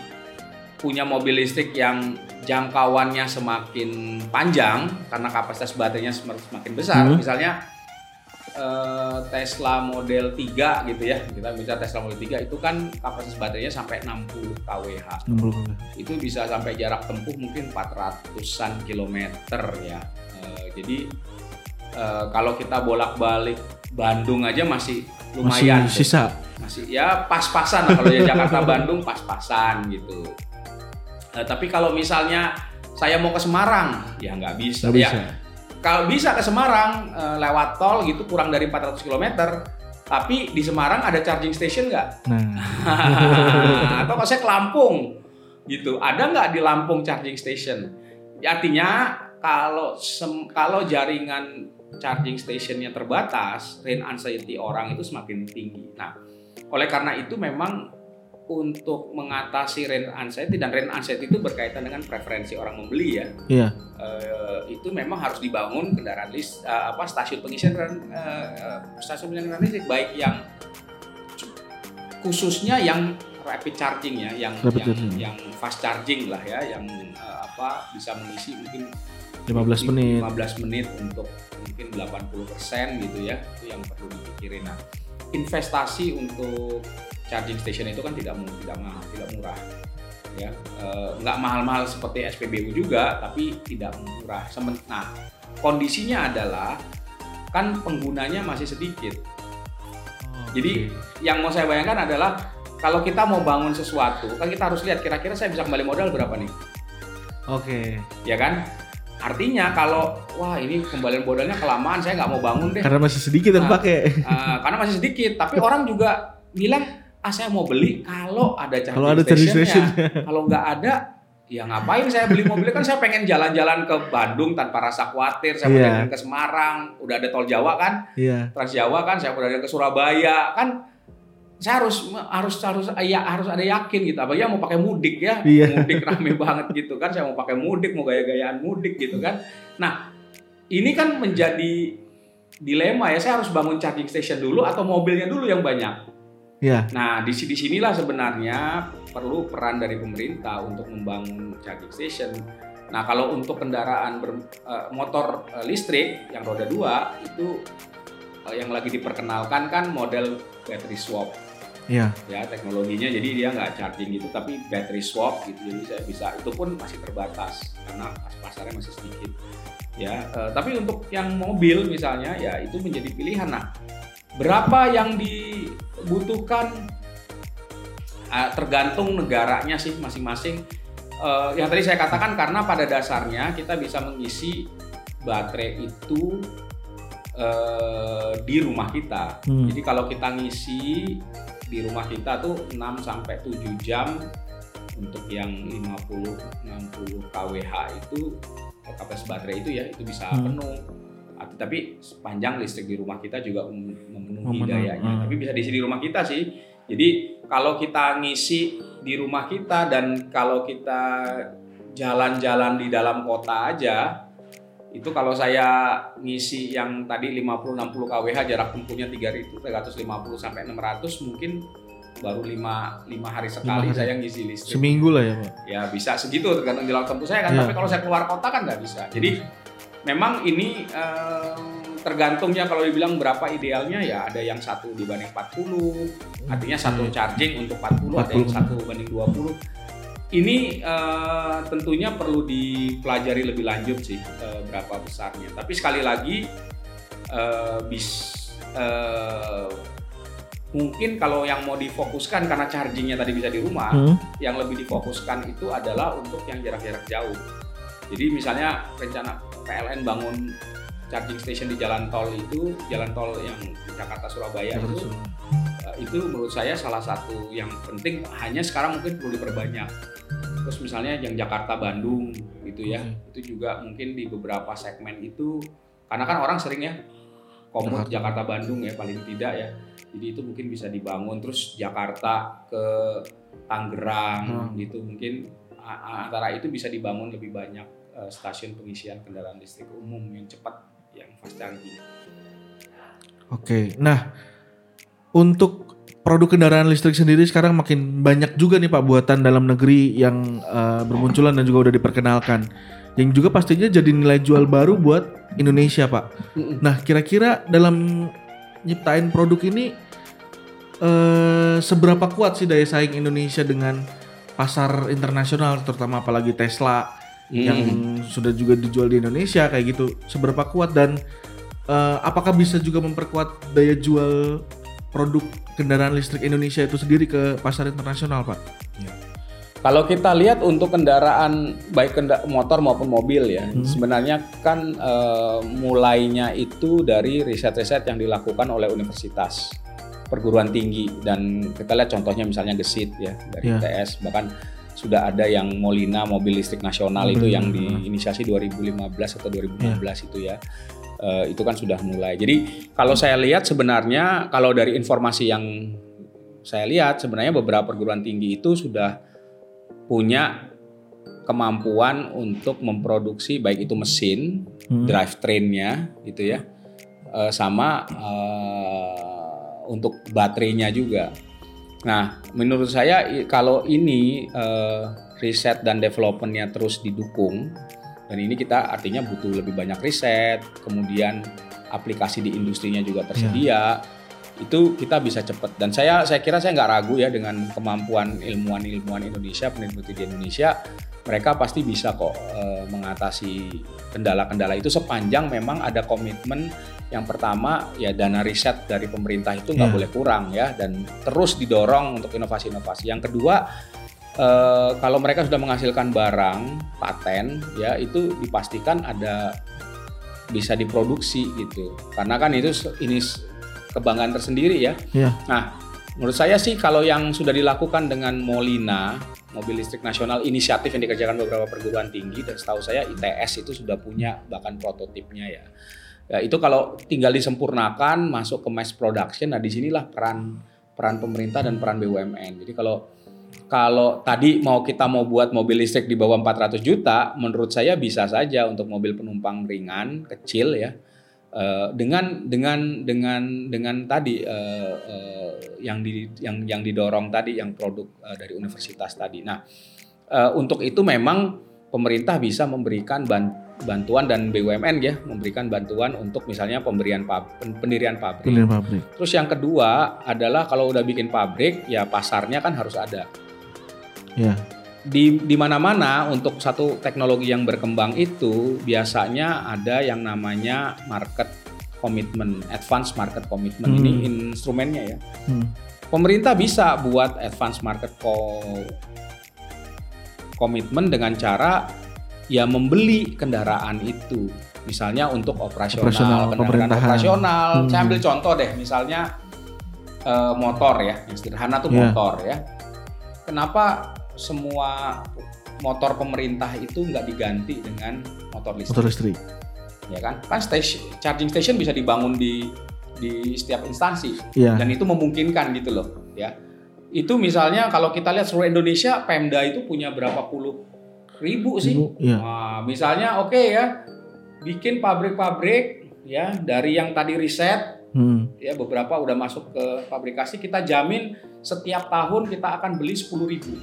Speaker 1: punya mobil listrik yang jangkauannya semakin panjang karena kapasitas baterainya semakin besar. Hmm. Misalnya uh, Tesla Model 3 gitu ya. Kita bisa Tesla Model 3 itu kan kapasitas baterainya sampai 60 kWh. 60 Itu bisa sampai jarak tempuh mungkin 400-an kilometer ya. Uh, jadi uh, kalau kita bolak-balik Bandung aja masih lumayan.
Speaker 2: Masih sisa.
Speaker 1: Masih ya pas-pasan kalau ya Jakarta Bandung pas-pasan gitu. Nah, tapi kalau misalnya saya mau ke Semarang, ya nggak bisa. Gak ya. bisa. Kalau bisa ke Semarang uh, lewat tol gitu kurang dari 400 km, tapi di Semarang ada charging station nggak? Nah. Atau kalau saya ke Lampung gitu, ada nggak di Lampung charging station? Artinya kalau sem kalau jaringan charging stationnya terbatas, rain anxiety orang itu semakin tinggi. Nah, oleh karena itu memang untuk mengatasi rent anxiety dan rent anxiety itu berkaitan dengan preferensi orang membeli ya.
Speaker 2: Iya.
Speaker 1: Uh, itu memang harus dibangun kendaraan list uh, apa stasiun pengisian uh, stasiun pengisian listrik baik yang khususnya yang rapid charging ya, yang rapid yang, charging. yang fast charging lah ya, yang uh, apa bisa mengisi mungkin
Speaker 2: 15 menit
Speaker 1: 15 menit untuk mungkin 80% gitu ya. Itu yang perlu dipikirin. Nah, investasi untuk charging station itu kan tidak tidak mahal, tidak murah. Ya, e, nggak mahal-mahal seperti SPBU juga, tapi tidak murah. Nah, kondisinya adalah kan penggunanya masih sedikit. Oh, Jadi yang mau saya bayangkan adalah kalau kita mau bangun sesuatu, kan kita harus lihat kira-kira saya bisa kembali modal berapa nih.
Speaker 2: Oke.
Speaker 1: Okay. Ya kan? Artinya kalau wah ini kembalian modalnya kelamaan, saya nggak mau bangun deh.
Speaker 2: Karena masih sedikit yang nah, pakai.
Speaker 1: Uh, karena masih sedikit, tapi orang juga bilang ah saya mau beli kalau ada charging kalau ada
Speaker 2: station
Speaker 1: kalau nggak ada ya ngapain saya beli mobil? Kan saya pengen jalan-jalan ke Bandung tanpa rasa khawatir. Saya yeah. pengen ke Semarang udah ada tol Jawa kan?
Speaker 2: Yeah.
Speaker 1: Trans Jawa kan saya udah ada ke Surabaya kan? Saya harus harus harus ya harus ada yakin gitu. Apa ya mau pakai mudik ya? Yeah. mudik rame banget gitu kan? Saya mau pakai mudik mau gaya-gayaan mudik gitu kan? Nah ini kan menjadi dilema ya. Saya harus bangun charging station dulu atau mobilnya dulu yang banyak
Speaker 2: Ya.
Speaker 1: Nah, di sini sinilah sebenarnya perlu peran dari pemerintah untuk membangun charging station. Nah, kalau untuk kendaraan ber, uh, motor uh, listrik yang roda dua itu uh, yang lagi diperkenalkan kan model battery swap.
Speaker 2: Iya.
Speaker 1: Ya, teknologinya jadi dia nggak charging gitu tapi battery swap gitu. Jadi saya bisa itu pun masih terbatas karena pasarnya masih sedikit. Ya, uh, tapi untuk yang mobil misalnya ya itu menjadi pilihan. Nah, berapa yang dibutuhkan uh, tergantung negaranya sih masing-masing uh, yang tadi saya katakan karena pada dasarnya kita bisa mengisi baterai itu uh, di rumah kita hmm. jadi kalau kita ngisi di rumah kita tuh 6 sampai 7 jam untuk yang 50 60 kWh itu kapasitas baterai itu ya itu bisa hmm. penuh tapi sepanjang listrik di rumah kita juga memenuhi dayanya. Hmm. Tapi bisa diisi di rumah kita sih. Jadi kalau kita ngisi di rumah kita dan kalau kita jalan-jalan di dalam kota aja itu kalau saya ngisi yang tadi 50 60 kWh jarak tempuhnya 3350 sampai 600 mungkin baru lima lima hari sekali hari. saya ngisi listrik.
Speaker 2: Seminggu lah ya, Pak.
Speaker 1: Ya bisa segitu tergantung jarak tempuh saya kan. Ya. Tapi kalau saya keluar kota kan nggak bisa. Jadi memang ini um, tergantungnya kalau dibilang berapa idealnya ya ada yang satu dibanding 40 artinya satu hmm. charging untuk 40, 40. ada yang satu banding 20 ini uh, tentunya perlu dipelajari lebih lanjut sih uh, berapa besarnya tapi sekali lagi uh, bis uh, mungkin kalau yang mau difokuskan karena chargingnya tadi bisa di rumah, hmm. yang lebih difokuskan itu adalah untuk yang jarak-jarak jauh. Jadi misalnya rencana PLN bangun charging station di jalan tol itu, jalan tol yang Jakarta Surabaya itu, uh, itu menurut saya salah satu yang penting. Hanya sekarang mungkin perlu diperbanyak. Terus misalnya yang Jakarta Bandung gitu ya, hmm. itu juga mungkin di beberapa segmen itu, karena kan orang sering ya komut Jakarta Bandung ya paling tidak ya jadi itu mungkin bisa dibangun terus Jakarta ke Tangerang hmm. gitu mungkin antara itu bisa dibangun lebih banyak uh, stasiun pengisian kendaraan listrik umum yang cepat yang fast charging.
Speaker 2: Oke, nah untuk produk kendaraan listrik sendiri sekarang makin banyak juga nih Pak buatan dalam negeri yang uh, bermunculan dan juga udah diperkenalkan. Yang juga pastinya jadi nilai jual baru buat Indonesia Pak. Nah kira-kira dalam nyiptain produk ini eh, seberapa kuat sih daya saing Indonesia dengan pasar internasional terutama apalagi Tesla hmm. yang sudah juga dijual di Indonesia kayak gitu seberapa kuat dan eh, apakah bisa juga memperkuat daya jual produk kendaraan listrik Indonesia itu sendiri ke pasar internasional Pak? Ya.
Speaker 1: Kalau kita lihat untuk kendaraan baik kenda motor maupun mobil ya, hmm. sebenarnya kan e, mulainya itu dari riset-riset yang dilakukan oleh universitas perguruan tinggi dan kita lihat contohnya misalnya Gesit ya dari yeah. ITS bahkan sudah ada yang Molina mobil listrik nasional itu yang diinisiasi 2015 atau 2016 yeah. itu ya uh, itu kan sudah mulai jadi kalau saya lihat sebenarnya kalau dari informasi yang saya lihat sebenarnya beberapa perguruan tinggi itu sudah punya kemampuan untuk memproduksi baik itu mesin hmm. drive trainnya gitu ya uh, sama uh, untuk baterainya juga. Nah, menurut saya kalau ini uh, riset dan developmentnya terus didukung, dan ini kita artinya butuh lebih banyak riset, kemudian aplikasi di industrinya juga tersedia, yeah. Itu kita bisa cepat. Dan saya saya kira saya nggak ragu ya dengan kemampuan ilmuwan-ilmuwan Indonesia, peneliti di Indonesia, mereka pasti bisa kok uh, mengatasi kendala-kendala itu sepanjang memang ada komitmen yang pertama ya dana riset dari pemerintah itu nggak yeah. boleh kurang ya dan terus didorong untuk inovasi-inovasi. Yang kedua eh, kalau mereka sudah menghasilkan barang paten ya itu dipastikan ada bisa diproduksi gitu. Karena kan itu ini kebanggaan tersendiri ya. Yeah. Nah, menurut saya sih kalau yang sudah dilakukan dengan Molina mobil listrik nasional inisiatif yang dikerjakan beberapa perguruan tinggi dan setahu saya ITS itu sudah punya bahkan prototipnya ya Ya, itu kalau tinggal disempurnakan masuk ke mass production, nah di sinilah peran peran pemerintah dan peran BUMN. Jadi kalau kalau tadi mau kita mau buat mobil listrik di bawah 400 juta, menurut saya bisa saja untuk mobil penumpang ringan kecil ya. Uh, dengan dengan dengan dengan tadi uh, uh, yang di yang yang didorong tadi yang produk uh, dari universitas tadi. Nah, uh, untuk itu memang pemerintah bisa memberikan bantuan bantuan dan BUMN ya memberikan bantuan untuk misalnya pemberian pab, pendirian pabrik. Pendirian pabrik. Terus yang kedua adalah kalau udah bikin pabrik ya pasarnya kan harus ada. Ya. Di di mana-mana untuk satu teknologi yang berkembang itu biasanya ada yang namanya market commitment, advance market commitment hmm. ini instrumennya ya. Hmm. Pemerintah bisa buat advance market co komitmen dengan cara ya membeli kendaraan itu misalnya untuk operasional, operasional kendaraan operasional hmm. saya ambil contoh deh misalnya uh, motor ya yang sederhana tuh yeah. motor ya kenapa semua motor pemerintah itu nggak diganti dengan motor listrik motor listrik ya kan kan station charging station bisa dibangun di di setiap instansi yeah. dan itu memungkinkan gitu loh ya itu misalnya kalau kita lihat seluruh Indonesia Pemda itu punya berapa puluh ribu sih. Ribu, iya. Nah, misalnya oke okay ya, bikin pabrik-pabrik ya dari yang tadi riset, hmm. ya beberapa udah masuk ke fabrikasi, kita jamin setiap tahun kita akan beli sepuluh ribu.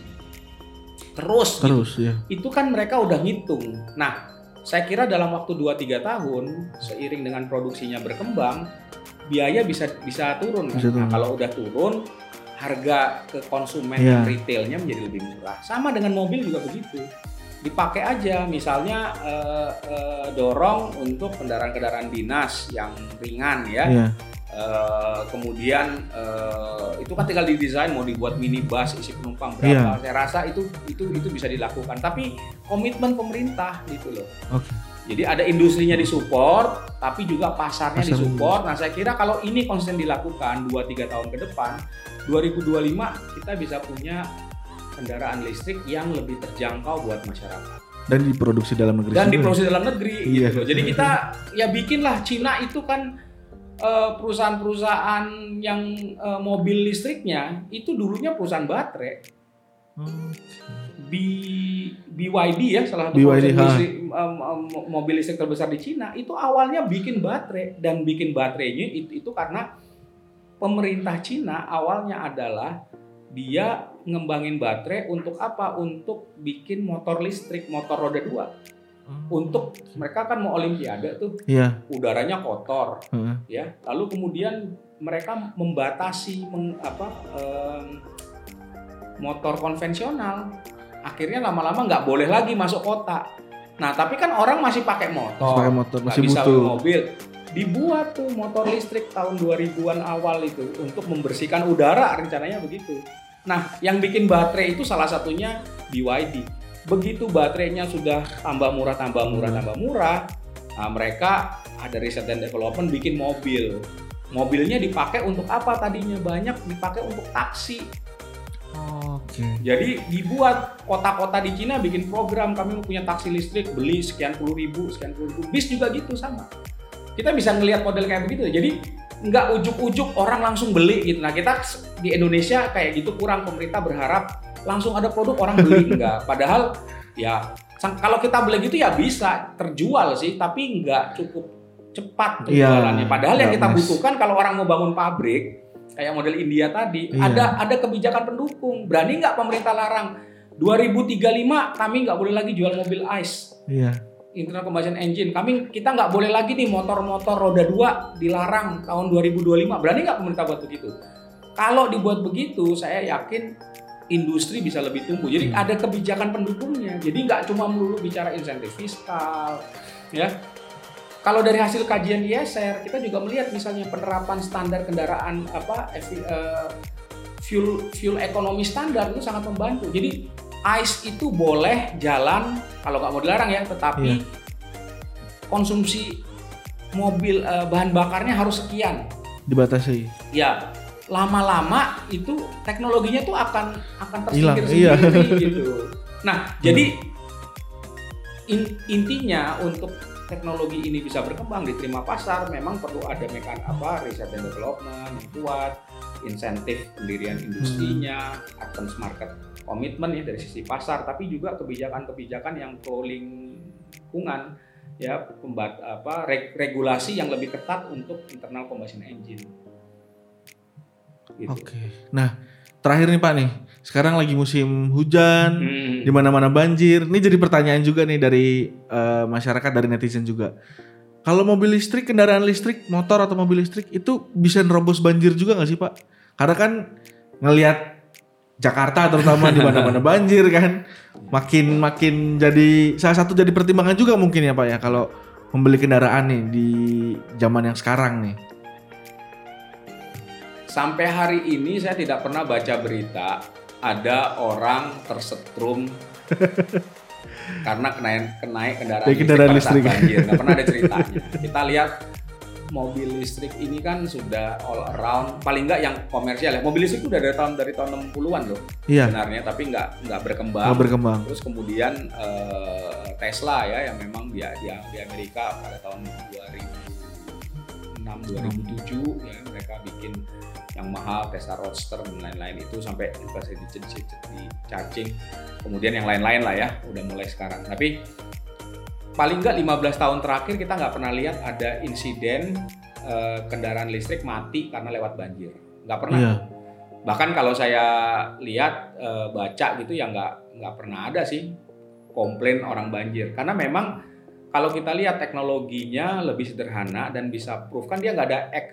Speaker 1: Terus. Terus gitu. ya. Itu kan mereka udah ngitung. Nah, saya kira dalam waktu 2-3 tahun seiring dengan produksinya berkembang, biaya bisa bisa turun. Bisa Nah, kalau udah turun, harga ke konsumen yeah. retailnya menjadi lebih murah. Sama dengan mobil juga begitu dipakai aja misalnya uh, uh, dorong untuk kendaraan-kendaraan dinas yang ringan ya yeah. Uh, kemudian uh, itu kan tinggal didesain mau dibuat minibus isi penumpang berapa. Yeah. Saya rasa itu itu itu bisa dilakukan. Tapi komitmen pemerintah gitu loh. Okay. Jadi ada industrinya disupport, tapi juga pasarnya Pasar disupport. Nah saya kira kalau ini konsisten dilakukan 2-3 tahun ke depan, 2025 kita bisa punya kendaraan listrik yang lebih terjangkau buat masyarakat
Speaker 2: dan diproduksi dalam negeri
Speaker 1: dan diproduksi dalam negeri iya. gitu jadi kita ya bikinlah Cina itu kan eh, perusahaan-perusahaan yang uh, mobil listriknya itu dulunya perusahaan baterai hmm. B, BYD ya salah satu BYD, listrik, um, um, mobil listrik terbesar di Cina itu awalnya bikin baterai dan bikin baterainya itu, itu karena pemerintah Cina awalnya adalah dia ngembangin baterai untuk apa? Untuk bikin motor listrik, motor roda dua. Hmm. Untuk mereka kan mau olimpiade tuh, yeah. udaranya kotor, uh. ya. Lalu kemudian mereka membatasi meng, apa um, motor konvensional. Akhirnya lama-lama nggak boleh lagi masuk kota. Nah, tapi kan orang masih pakai motor, pakai motor masih bisa butuh. mobil. Dibuat tuh motor listrik tahun 2000-an awal itu untuk membersihkan udara rencananya begitu. Nah, yang bikin baterai itu salah satunya BYD. Begitu baterainya sudah tambah murah, tambah murah, hmm. tambah murah, nah mereka ada riset dan development bikin mobil. Mobilnya dipakai untuk apa tadinya? Banyak dipakai untuk taksi. Oke. Okay. Jadi dibuat kota-kota di Cina bikin program kami punya taksi listrik beli sekian puluh ribu, sekian puluh ribu. Bis juga gitu sama. Kita bisa ngelihat model kayak begitu. Jadi nggak ujuk-ujuk orang langsung beli gitu. Nah kita di Indonesia kayak gitu kurang pemerintah berharap langsung ada produk orang beli enggak. Padahal ya kalau kita beli gitu ya bisa terjual sih, tapi nggak cukup cepat iya. penjualannya. Padahal ya, yang kita butuhkan kalau orang mau bangun pabrik kayak model India tadi iya. ada ada kebijakan pendukung. Berani nggak pemerintah larang 2035 kami nggak boleh lagi jual mobil ICE. Iya internal combustion engine. Kami kita nggak boleh lagi nih motor-motor roda dua dilarang tahun 2025. Berani nggak pemerintah buat begitu? Kalau dibuat begitu, saya yakin industri bisa lebih tumbuh. Jadi hmm. ada kebijakan pendukungnya. Jadi nggak cuma melulu bicara insentif fiskal, ya. Kalau dari hasil kajian ISR, kita juga melihat misalnya penerapan standar kendaraan apa uh, fuel fuel ekonomi standar itu sangat membantu. Jadi ICE itu boleh jalan kalau nggak mau dilarang ya, tetapi yeah. konsumsi mobil uh, bahan bakarnya harus sekian.
Speaker 2: Dibatasi.
Speaker 1: Ya, lama-lama itu teknologinya tuh akan akan tersingkir iya. gitu. Nah, hmm. jadi in, intinya untuk teknologi ini bisa berkembang diterima pasar memang perlu ada mekan apa riset dan development yang kuat insentif pendirian industrinya hmm. advance market komitmen ya dari sisi pasar tapi juga kebijakan-kebijakan yang pro lingkungan ya pembat apa reg regulasi yang lebih ketat untuk internal combustion engine.
Speaker 2: Gitu. Oke. Nah, terakhir nih Pak nih. Sekarang lagi musim hujan, hmm. di mana-mana banjir. Ini jadi pertanyaan juga nih dari uh, masyarakat dari netizen juga. Kalau mobil listrik, kendaraan listrik, motor atau mobil listrik itu bisa nerobos banjir juga nggak sih Pak? Karena kan ngelihat Jakarta terutama di mana-mana banjir kan makin makin jadi salah satu jadi pertimbangan juga mungkin ya Pak ya kalau membeli kendaraan nih di zaman yang sekarang nih.
Speaker 1: Sampai hari ini saya tidak pernah baca berita ada orang tersetrum karena kenaik kenaik kendaraan, kendaraan listrik, listrik. banjir. Nggak pernah ada ceritanya. Kita lihat mobil listrik ini kan sudah all around paling nggak yang komersial ya mobil listrik itu udah dari tahun dari tahun 60-an loh iya. sebenarnya tapi nggak nggak berkembang. Nggak
Speaker 2: berkembang
Speaker 1: terus kemudian uh, Tesla ya yang memang dia di, di Amerika pada tahun 2006 2007 ya mereka bikin yang mahal Tesla Roadster dan lain-lain itu sampai inflasi di, di, di charging. Kemudian yang lain-lain lah ya udah mulai sekarang. Tapi paling nggak 15 tahun terakhir kita nggak pernah lihat ada insiden uh, kendaraan listrik mati karena lewat banjir. Nggak pernah. Iya. bahkan kalau saya lihat uh, baca gitu ya nggak nggak pernah ada sih komplain orang banjir. Karena memang kalau kita lihat teknologinya lebih sederhana dan bisa proof kan dia nggak ada X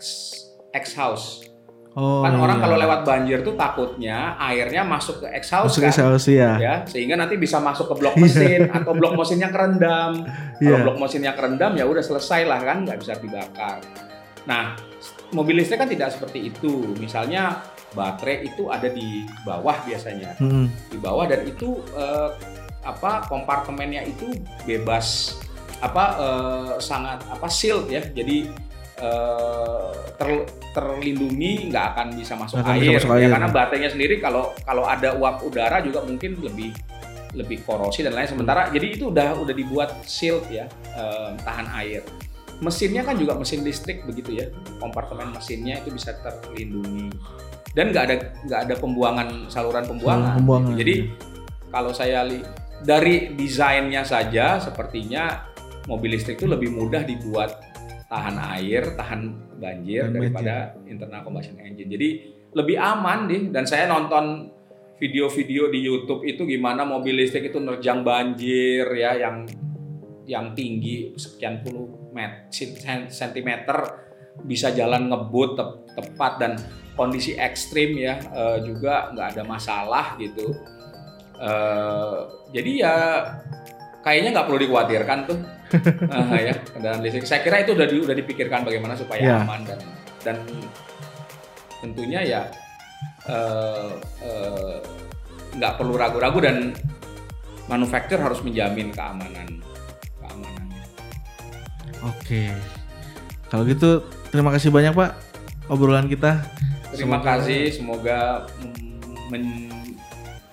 Speaker 1: X house Oh, kan orang iya. kalau lewat banjir tuh takutnya airnya masuk ke exhaust masuk kan, exhaust, ya. ya sehingga nanti bisa masuk ke blok mesin atau blok mesinnya kerendam. Kalau yeah. blok mesinnya kerendam ya udah selesai lah kan nggak bisa dibakar. Nah mobil listrik kan tidak seperti itu. Misalnya baterai itu ada di bawah biasanya, hmm. di bawah dan itu uh, apa kompartemennya itu bebas apa uh, sangat apa shield ya. Jadi uh, ter, terlindungi nggak akan bisa masuk akan air, bisa masuk ya, air. karena baterainya sendiri kalau kalau ada uap udara juga mungkin lebih lebih korosi dan lain sementara hmm. jadi itu udah udah dibuat shield ya uh, tahan air mesinnya kan juga mesin listrik begitu ya kompartemen mesinnya itu bisa terlindungi dan nggak ada nggak ada pembuangan saluran pembuangan, pembuangan. jadi kalau saya li dari desainnya saja sepertinya mobil listrik itu lebih mudah dibuat tahan air tahan banjir dan daripada banjir. internal combustion engine jadi lebih aman deh dan saya nonton video-video di YouTube itu gimana mobil listrik itu nerjang banjir ya yang yang tinggi sekian puluh met, sentimeter bisa jalan ngebut te tepat dan kondisi ekstrim ya uh, juga nggak ada masalah gitu. Uh, jadi ya kayaknya nggak perlu dikhawatirkan tuh uh, ya kendaraan listrik. Saya kira itu udah di, udah dipikirkan bagaimana supaya yeah. aman dan dan tentunya ya nggak uh, uh, perlu ragu-ragu dan manufaktur harus menjamin keamanan
Speaker 2: Oke. Kalau gitu terima kasih banyak Pak obrolan kita.
Speaker 1: Terima semoga... kasih, semoga men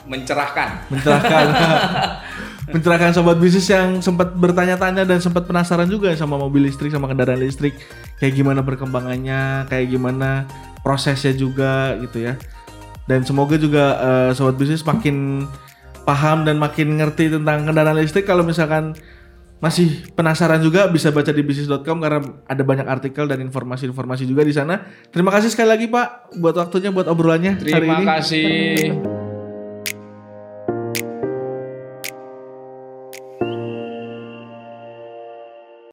Speaker 1: mencerahkan.
Speaker 2: Mencerahkan. mencerahkan sobat bisnis yang sempat bertanya-tanya dan sempat penasaran juga sama mobil listrik sama kendaraan listrik kayak gimana perkembangannya, kayak gimana prosesnya juga gitu ya. Dan semoga juga uh, sobat bisnis makin paham dan makin ngerti tentang kendaraan listrik kalau misalkan masih penasaran juga bisa baca di bisnis.com karena ada banyak artikel dan informasi-informasi juga di sana. Terima kasih sekali lagi Pak buat waktunya buat obrolannya
Speaker 1: Terima hari ini. Terima kasih.